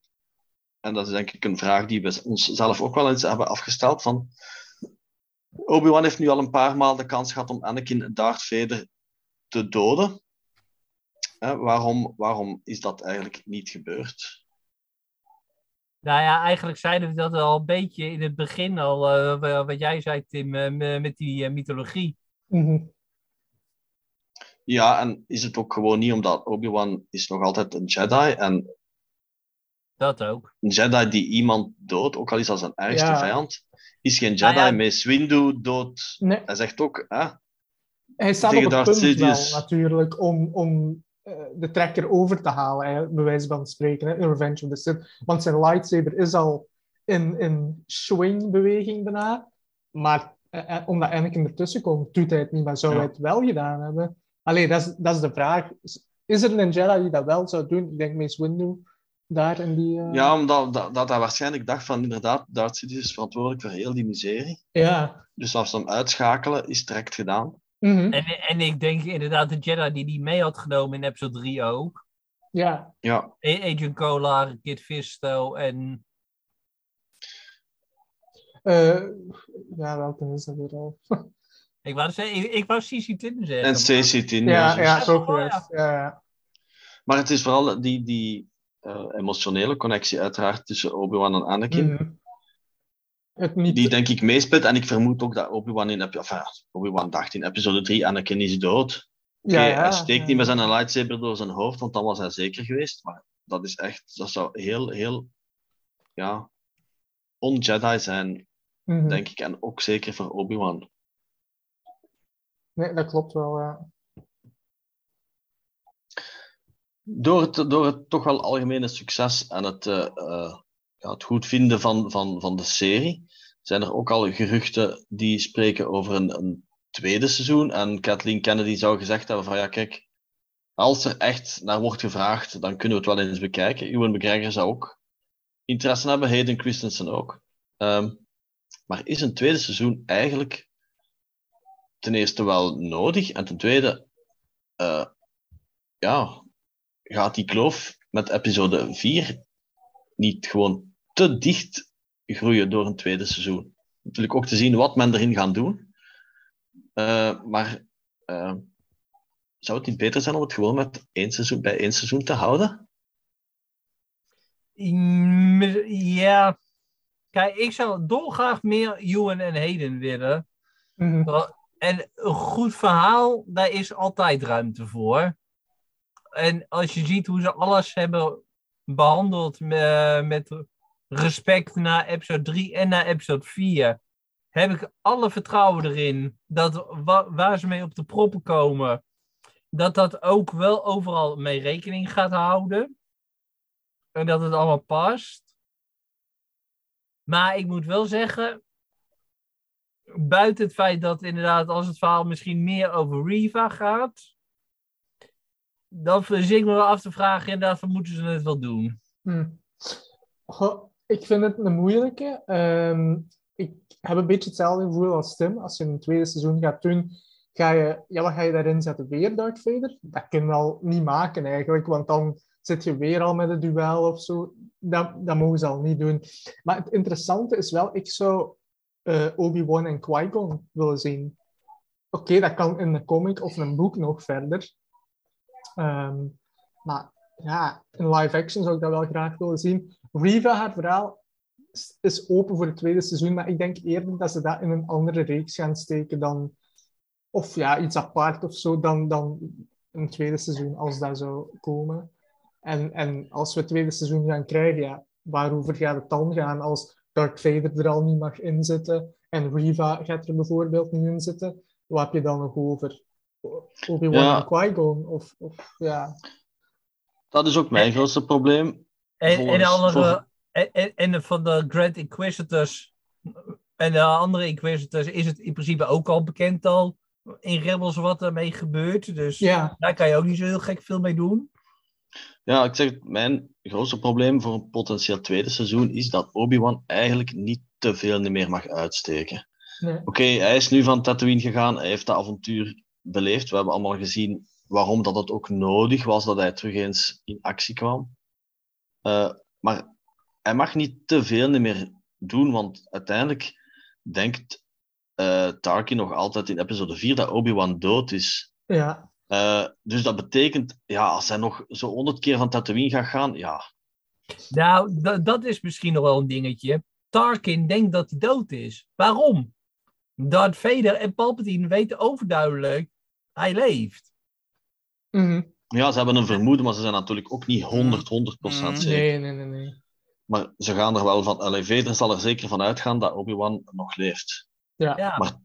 En dat is denk ik een vraag die we onszelf ook wel eens hebben afgesteld. Van, Obi-Wan heeft nu al een paar maal de kans gehad om Anakin Darth Vader te doden. Hè, waarom, waarom is dat eigenlijk niet gebeurd? Nou ja, eigenlijk zeiden we dat al een beetje in het begin al, eh, wa- wat jij zei Tim, eh, me- met die eh, mythologie. Mhm. Ja, en is het ook gewoon niet omdat Obi-Wan is nog altijd een Jedi en Dat ook. een Jedi die iemand doodt, ook al is dat zijn ergste Ja. vijand, is geen Jedi. Nou ja. Mace Windu dood. Nee, Hij zegt ook, hè, hij staat op het punt wel, natuurlijk, om, om eh, de trekker over te halen, bij wijze van spreken, hè, in Revenge of the Sith. Want zijn lightsaber is al in, in swing-beweging daarna, maar eh, omdat Anakin ertussen komt, doet hij het niet, maar zou Ja. hij het wel gedaan hebben? Allee, dat is, dat is de vraag. Is- er een Jedi die dat wel zou doen? Ik denk Mace Windu, daar in die... ja, omdat dat, dat hij waarschijnlijk dacht van inderdaad, Darth Sidious is verantwoordelijk voor heel die miserie. Ja. Dus als ze hem uitschakelen, is het direct gedaan. Mhm. En, en ik denk inderdaad de Jedi die die mee had genomen in episode 3 ook. Ja. Ja, Agent Kolar, Kid Fisto en... Eh, ja, welke is dat weer al? Ik wou, zeggen, ik, ik wou CC Tin zeggen. en maar- Stacey Tin. Ja, zo- ja, zo geweest. Ja, ja. Maar het is vooral die, die eh, emotionele connectie uiteraard tussen Obi-Wan en Anakin. Mhm. Het niet... Die denk ik meespeelt. En ik vermoed ook dat Obi-Wan in... Enfin, dacht in episode 3, Anakin is dood. Ja, ja, hij steekt ja. niet met zijn lightsaber door zijn hoofd, want dan was hij zeker geweest. Maar dat is echt... Dat zou heel, heel... Ja... On-Jedi zijn, Mhm. denk ik. En ook zeker voor Obi-Wan. Nee, dat klopt wel, ja. Door het, door het toch wel algemene succes en het, eh, eh, ja, het goed vinden van, van, van de serie, zijn er ook al geruchten die spreken over een, een tweede seizoen. En Kathleen Kennedy zou gezegd hebben van ja, kijk, als er echt naar wordt gevraagd, dan kunnen we het wel eens bekijken. Ewan McGregor zou ook interesse hebben, Hayden Christensen ook. Ehm, maar is een tweede seizoen eigenlijk ten eerste wel nodig en ten tweede, eh, ja, gaat die kloof met episode 4 niet gewoon te dicht groeien door een tweede seizoen? Natuurlijk ook te zien wat men erin gaat doen. Eh, maar eh, zou het niet beter zijn om het gewoon met één seizoen, bij één seizoen te houden? Ja. Kijk, ik zou dolgraag meer Ewan en Hayden willen. Mhm. En een goed verhaal, daar is altijd ruimte voor. En als je ziet hoe ze alles hebben behandeld me- met respect naar episode 3 en naar episode 4, heb ik alle vertrouwen erin dat wa- waar ze mee op de proppen komen, dat dat ook wel overal mee rekening gaat houden. En dat het allemaal past. Maar ik moet wel zeggen, buiten het feit dat inderdaad als het verhaal misschien meer over Riva gaat, dan zit ik me wel af te vragen inderdaad van moeten ze het wel doen. Hm. Ik vind het een moeilijke. Ehm, ik heb een beetje hetzelfde gevoel als Tim. Als je een tweede seizoen gaat doen, ga je, ja, wat ga je daarin zetten? Weer Darth Vader? Dat kun je al niet maken eigenlijk, want dan zit je weer al met een duel of zo. Dat, dat mogen ze al niet doen. Maar het interessante is wel, ik zou eh, Obi-Wan en Qui-Gon willen zien. Oké, dat kan in een comic of een boek nog verder. Ehm, maar ja, in live action zou ik dat wel graag willen zien. Riva, haar verhaal, is- open voor het tweede seizoen, maar ik denk eerder dat ze dat in een andere reeks gaan steken dan... Of ja, iets apart of zo, dan, dan een tweede seizoen, als dat zou komen. En, en als we het tweede seizoen gaan krijgen, ja, waarover gaat het dan gaan als Darth Vader er al niet mag inzitten en Riva gaat er bijvoorbeeld niet in zitten? Wat heb je dan nog over? Obi-Wan Ja. en Qui-Gon? Of, of, ja... Dat is ook mijn grootste probleem. En, en, andere, en, en, van de Grand Inquisitors en de andere Inquisitors is het in principe ook al bekend al in Rebels wat ermee gebeurt. Dus Ja, daar kan je ook niet zo heel gek veel mee doen. Ja, ik zeg het, mijn grootste probleem voor een potentieel tweede seizoen is dat Obi-Wan eigenlijk niet te veel meer mag uitsteken. nee. Oké, hij is nu van Tatooine gegaan, hij heeft dat avontuur beleefd. We hebben allemaal gezien waarom dat het ook nodig was dat hij terug eens in actie kwam. Eh, maar hij mag niet te veel meer doen, want uiteindelijk denkt eh Tarkin nog altijd in episode 4 dat Obi-Wan dood is. ja. Eh, dus dat betekent, ja, als hij nog zo honderd keer van Tatooine gaat gaan, ja, Nou, da- dat is misschien nog wel een dingetje. Tarkin denkt dat hij dood is. Waarom? Darth Vader en Palpatine weten overduidelijk, hij leeft. Mhm. Ja, ze hebben een vermoeden, maar ze zijn natuurlijk ook niet 100, 100% Mm. zeker. Nee, nee, nee, nee. Maar ze gaan er wel van. Vader zal er zeker van uitgaan dat Obi-Wan nog leeft. Ja. Ja, Maar-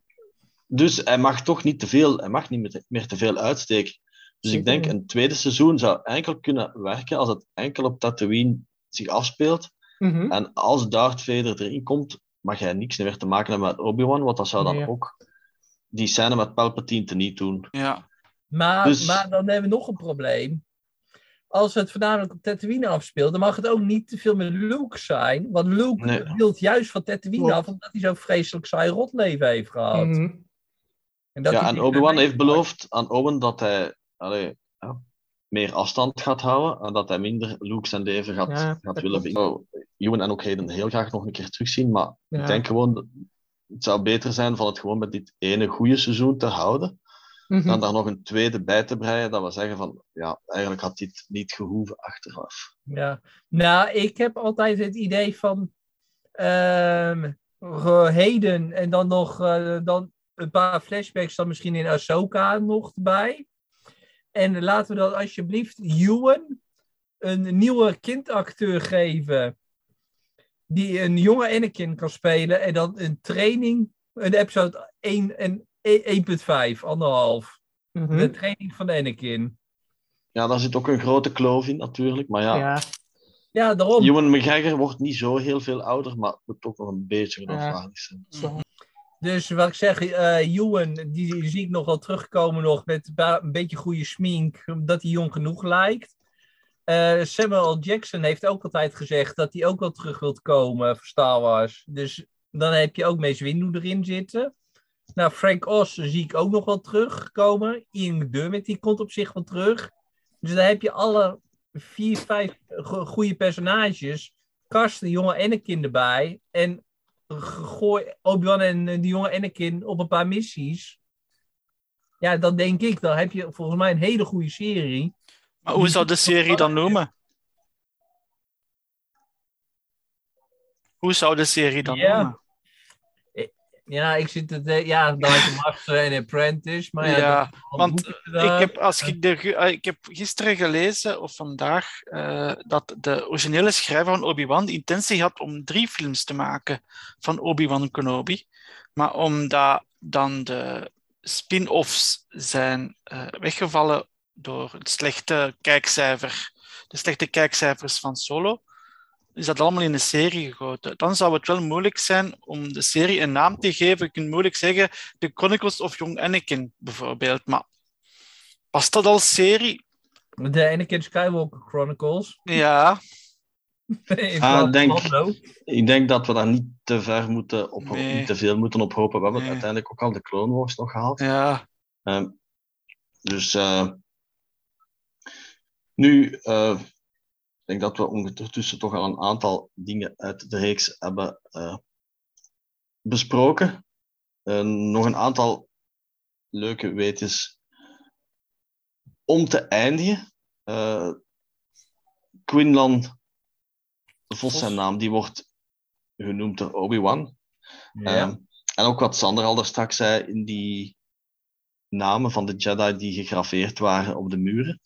Dus hij mag toch niet te veel, hij mag niet meer te, veel uitsteken. Dus Zeker ik denk niet. een tweede seizoen zou enkel kunnen werken als het enkel op Tatooine zich afspeelt. Mhm. En als Darth Vader erin komt, mag hij niks meer te maken hebben met Obi-Wan, want dat zou dan Nee. ook die scène met Palpatine teniet doen. Ja. Maar, dus- maar dan hebben we nog een probleem. Als het voornamelijk op Tatooine afspeelt, dan mag het ook niet te veel met Luke zijn. Want Luke Nee. wil juist van Tatooine af, omdat hij zo'n vreselijk saai rotleven heeft gehad. Mhm. En, dat ja, en Obi-Wan heeft beloofd aan Owen dat hij allee, ja, meer afstand gaat houden en dat hij minder Luke zijn leven gaat, Ja, gaat willen klopt. beïnvloeden. Ewan en ook Hayden heel graag nog een keer terugzien, maar Ja. ik denk gewoon, dat het zou beter zijn van het gewoon met dit ene goede seizoen te houden, Mhm. dan daar nog een tweede bij te breien, dat we zeggen van, ja, eigenlijk had dit niet gehoeven achteraf. Ja, nou, ik heb altijd het idee van ehm ge- heden en dan nog eh, dan een paar flashbacks dan misschien in Ahsoka nog erbij. En laten we dan alsjeblieft Ewan een nieuwe kindacteur geven die een jonge Anakin kan spelen en dan een training, een episode 1 en 1.5, anderhalf. Mhm. De training van Anakin. Ja, daar zit ook een grote kloof in natuurlijk, maar ja, Ja. Ja, daarom. Ewan McGregor wordt niet zo heel veel ouder, maar moet ook nog een beetje geloofwaardig zijn. Zo. Dus wat ik zeg, eh Ewan, die zie ik nog wel terugkomen nog met een beetje goede smink, omdat hij jong genoeg lijkt. Eh, Samuel. Jackson heeft ook altijd gezegd dat hij ook wel terug wilt komen voor Star Wars. Dus dan heb je ook Mace Windu erin zitten. Nou, Frank Oz zie ik ook nog wel terugkomen. Ian McDermott, die komt op zich wel terug. Dus dan heb je alle vier, vijf go- goede personages. Kast de jonge Anakin erbij. En gooi Obi-Wan en eh, die jonge Anakin op een paar missies. Ja, dan denk ik, dan heb je volgens mij een hele goede serie. Maar hoe zou de serie dan noemen? Hoe zou de serie dan Ja. noemen? Ja, ik zit het, ja, je Master en Apprentice, maar ja, Ja, want Ik heb, als ik, de, eh, ik heb gisteren gelezen, of vandaag, eh, dat de originele schrijver van Obi-Wan de intentie had om drie films te maken van Obi-Wan Kenobi. Maar omdat dan de spin-offs zijn eh, weggevallen door het slechte kijkcijfer, de slechte kijkcijfers van Solo, is dat allemaal in een serie gegoten. Dan zou het wel moeilijk zijn om de serie een naam te geven. Je kunt moeilijk zeggen The Chronicles of Young Anakin, bijvoorbeeld. Maar past dat als serie? De Anakin Skywalker Chronicles. Ja, Ah, denk-. Ik denk dat we daar niet te ver moeten op, Nee. niet te veel moeten op hopen. We hebben Nee. uiteindelijk ook al de Clone Wars nog gehaald. ja. Ehm, dus eh, nu, eh, denk dat we ondertussen toch al een aantal dingen uit de reeks hebben eh, besproken. Nog een aantal leuke weetjes om te eindigen. Eh Quinlan Vos, zijn naam, die wordt genoemd door Obi-Wan. Ja. Ehm, en ook wat Sander al daar straks zei, in die namen van de Jedi die gegraveerd waren op de muren,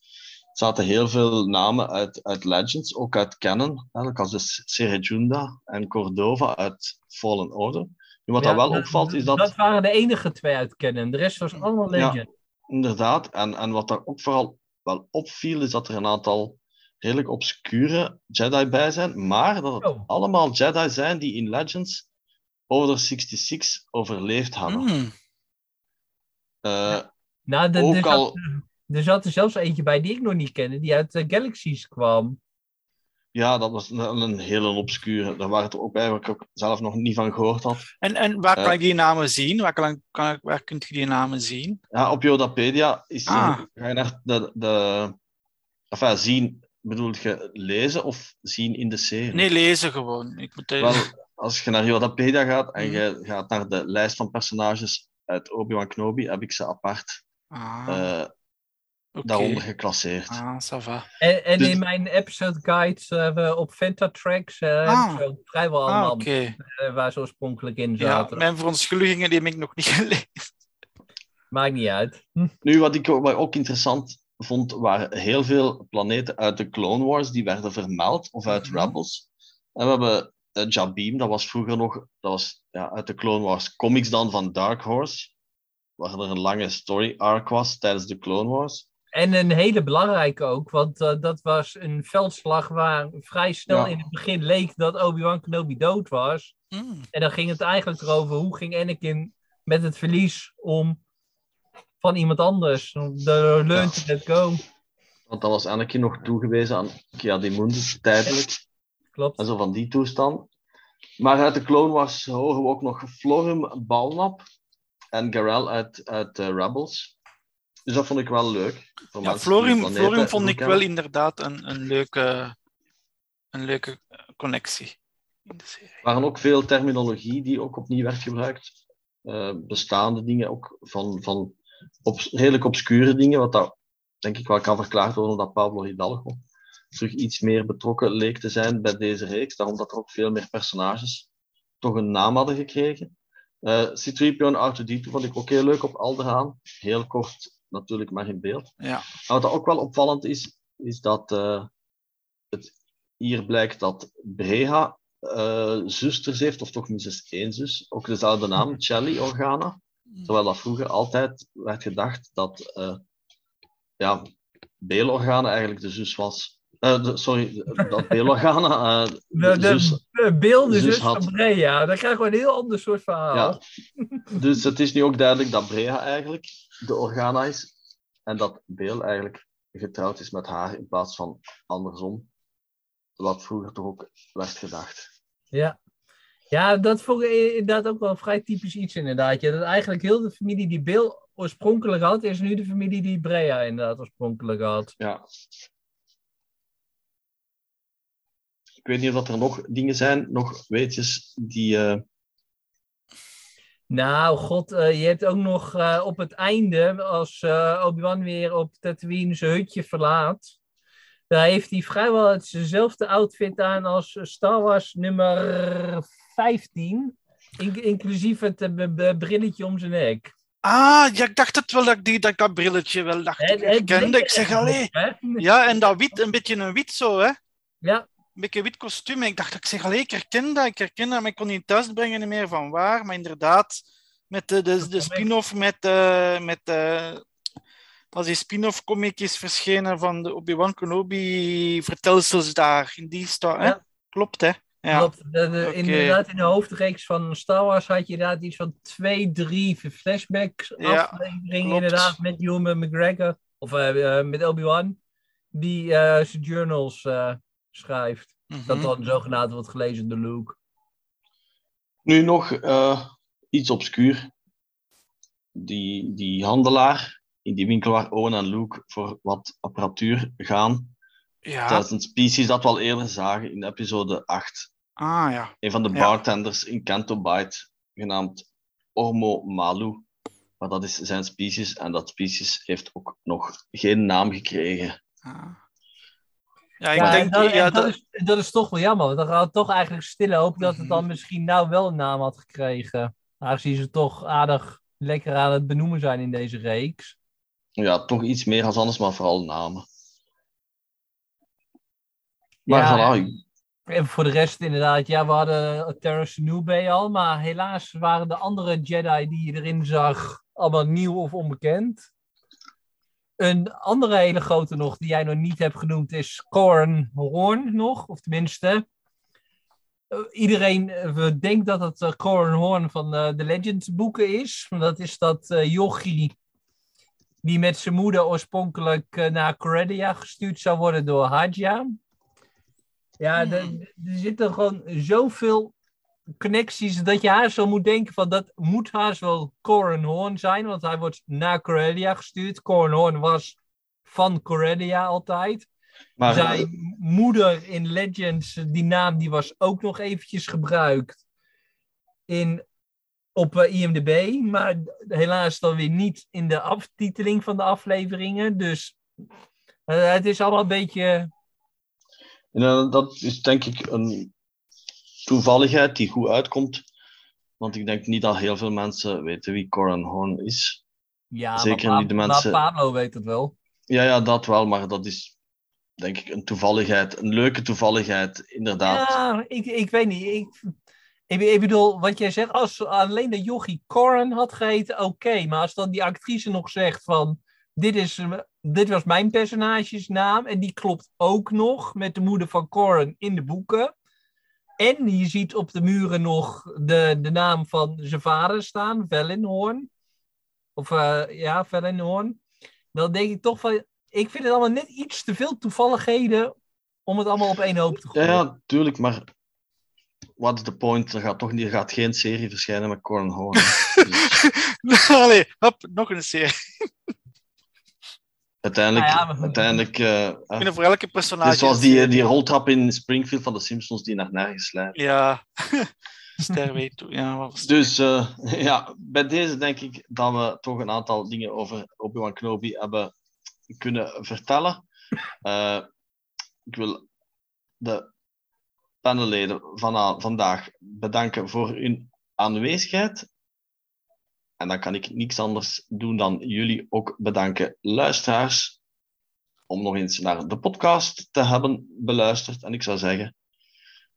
zaten heel veel namen uit, uit Legends, ook uit canon, eigenlijk als de Serejunda en Cordova uit Fallen Order. Nu, wat Ja, dat wel opvalt, is dat, Dat waren de enige twee uit kennen. De rest was allemaal Ja. Legend. inderdaad, en, en wat daar ook vooral wel opviel, is dat er een aantal redelijk obscure Jedi bij zijn, maar dat het Oh. allemaal Jedi zijn die in Legends Order 66 overleefd hadden. Hmm. Eh, Nou, de, ook al, er zat er zelfs eentje bij die ik nog niet kende, die uit de Galaxies kwam. ja, dat was een, een hele obscure. Daar waren het er ook bij waar ik ook zelf nog niet van gehoord had. En, en waar kan Eh. ik die namen zien? Waar, kan, ik- kan, ik- waar kunt je die namen zien? Ja, op Yodapedia is, Ah. ga je naar de, de enfin, zien, bedoel je lezen of zien in de serie? Nee, lezen gewoon. Ik moet even- Wel, als je naar Yodapedia gaat en Mhm. je gaat naar de lijst van personages uit Obi-Wan Kenobi, heb ik ze apart Ah. eh, Oké. daaronder geclasseerd. Ah, ça va. En, en Dus- in mijn episode guides eh, op Ventatracks eh Ah. heb ik zo vrijwel Ah, allemaal eh, waar ze oorspronkelijk in Ja, zaten. mijn verontschuldigingen die heb ik nog niet gelezen. Maakt niet uit. Hm. Nu, wat ik ook, wat ook interessant vond, waren heel veel planeten uit de Clone Wars die werden vermeld, of uit Mhm. Rebels. En we hebben Jabim, dat was vroeger nog, dat was ja, uit de Clone Wars comics dan van Dark Horse, waar er een lange story arc was tijdens de Clone Wars. En een hele belangrijke ook, want eh, dat was een veldslag waar vrij snel Ja. in het begin leek dat Obi-Wan Kenobi dood was. Hmm. En dan ging het eigenlijk erover hoe ging Anakin met het verlies om van iemand anders. De learn Ja. to let go. Want dat was Anakin nog toegewezen aan Kiadimundus tijdelijk. Klopt. En zo van die toestand. Maar uit de Clone Wars horen we ook nog Florum Balnap en Garel uit, uit eh, Rebels. Dus dat vond ik wel leuk. Voor Ja, Florium, Florium vond ik wel inderdaad een, een, leuke, een leuke connectie in de serie. Er waren ook veel terminologie die ook opnieuw werd gebruikt. Eh, bestaande dingen, ook van, van op, redelijk obscure dingen, wat dat denk ik wel kan verklaard worden omdat Pablo Hidalgo terug iets meer betrokken leek te zijn bij deze reeks. Daarom dat er ook veel meer personages toch een naam hadden gekregen. Eh C-3PO en R2-D2 vond ik ook heel leuk op Alderaan. Heel kort natuurlijk maar in beeld. Ja. Wat ook wel opvallend is, is dat eh, het hier blijkt dat Breha eh, zusters heeft, of toch minstens één zus, ook dezelfde naam, Chelly Organa. Terwijl dat vroeger altijd werd gedacht dat uh, ja, Beel Organa eigenlijk de zus was. Uh, de, sorry, dat Beel Organa uh, de, de, zus, de zus zus van. Brea. Dan krijgen we een heel ander soort verhaal. Ja. Dus het is nu ook duidelijk dat Breha eigenlijk de Organa is. En dat Beel eigenlijk getrouwd is met haar in plaats van andersom. Wat vroeger toch ook werd gedacht. Ja. Ja, dat vond ik inderdaad ook wel vrij typisch iets inderdaad. Ja, dat eigenlijk heel de familie die Bill oorspronkelijk had, is nu de familie die Brea inderdaad oorspronkelijk had. Ja. Ik weet niet of er nog dingen zijn, nog weetjes die... Uh... Nou, god, uh, je hebt ook nog uh, op het einde, als uh, Obi-Wan weer op Tatooine zijn hutje verlaat, daar heeft hij vrijwel hetzelfde outfit aan als Star Wars nummer 15, in inclusief het brilletje om zijn nek. Ah, ja, ik dacht het wel dat ik, die, dat, ik dat brilletje wel dacht. Het, ik kende, ik zeg allee. Ja, en dat wit, een beetje een wit zo, hè? Ja. Een beetje wit kostuum. Ik dacht, ik zeg allee, ik herken dat, ik herken dat, maar ik kon niet thuisbrengen meer van waar. Maar inderdaad, met de, de, de spin-off met, uh, met uh, als die spin-off comic is verschenen van de Obi-Wan Kenobi vertelsels daar, in die star, ja. Klopt, hè? Ja. Klopt. Okay. Inderdaad, in de hoofdreeks van Star Wars had je inderdaad iets van twee, drie flashbacks ja, afleveringen inderdaad met Ewan McGregor of uh, uh, met Obi-Wan die zijn journals schrijft. Mm -hmm. Dat dan zogenaamd wordt gelezen door Luke. Nu nog uh, iets obscuur. Die, die handelaar in die winkel waar Owen en Luke voor wat apparatuur gaan. Ja. Dat is een species dat we al eerder zagen in episode 8. Ah ja. Een van de bartenders ja. in Canto Bite, genaamd Ormo Malu. Maar dat is zijn species en dat species heeft ook nog geen naam gekregen. Ah. Ja, ik ja, denk... Dat, ja, dat, is, dat is toch wel jammer. Want dan gaat het toch eigenlijk stille hoop dat het Mhm. dan misschien nou wel een naam had gekregen. Aangezien ze toch aardig lekker aan het benoemen zijn in deze reeks. Ja, toch iets meer als anders, maar vooral namen. Maar Ja, voilà, en- En voor de rest inderdaad, ja, we hadden Terrence Newbay al. Maar helaas waren de andere Jedi die je erin zag allemaal nieuw of onbekend. Een andere hele grote nog, die jij nog niet hebt genoemd, is Corin Horn nog. Of tenminste, eh, iedereen eh, denkt dat het uh, Corin Horn van eh, de Legends boeken is. Dat is dat eh jochie die met zijn moeder oorspronkelijk eh, naar Coredia gestuurd zou worden door Hadja. Ja, er, er zitten gewoon zoveel connecties dat je haar zo moet denken van dat moet haast wel Corin Horn zijn, want hij wordt naar Coredia gestuurd. Corin Horn was van Coredia altijd. maar Zijn moeder in Legends, die naam die was ook nog eventjes gebruikt in, op eh, IMDb, maar helaas dan weer niet in de aftiteling van de afleveringen. Dus Eh, het is allemaal een beetje... Eh, dat is denk ik een toevalligheid die goed uitkomt. Want ik denk niet dat heel veel mensen weten wie Coran Horn is. Ja, Zeker maar, niet de mensen- maar Pablo weet het wel. Ja, ja, dat wel, maar dat is denk ik een toevalligheid. Een leuke toevalligheid, inderdaad. Ja, ik, ik weet niet. Ik, ik, ik bedoel, wat jij zegt, als alleen de jochie Corin had geheten, oké. maar als dan die actrice nog zegt van, dit, is, dit was mijn personagesnaam en die klopt ook nog met de moeder van Corin in de boeken. En je ziet op de muren nog de, de naam van zijn vader staan, Vellinhorn. Of eh, ja, Vellinhorn. Dan denk ik toch van, ik vind het allemaal net iets te veel toevalligheden om het allemaal op één hoop te gooien. ja, tuurlijk, maar wat is de point? Er gaat toch niet, er gaat geen serie verschijnen met Coran Horn. hè. Dus Allee, hop, nog een serie. Uiteindelijk, Nou ja, maar- uiteindelijk eh, Ik eh, vind voor elke het personage... zoals die, die roltrap in Springfield van de Simpsons die naar nergens leidt. Ja, Stairway toe. Ja, het? Dus eh, ja, bij deze denk ik dat we toch een aantal dingen over Obi-Wan Kenobi hebben kunnen vertellen. Eh, ik wil de panelleden van, vandaag bedanken voor hun aanwezigheid. En dan kan ik niks anders doen dan jullie ook bedanken, luisteraars, om nog eens naar de podcast te hebben beluisterd. En ik zou zeggen,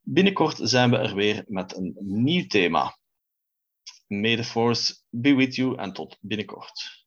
binnenkort zijn we er weer met een nieuw thema. May be with you en tot binnenkort.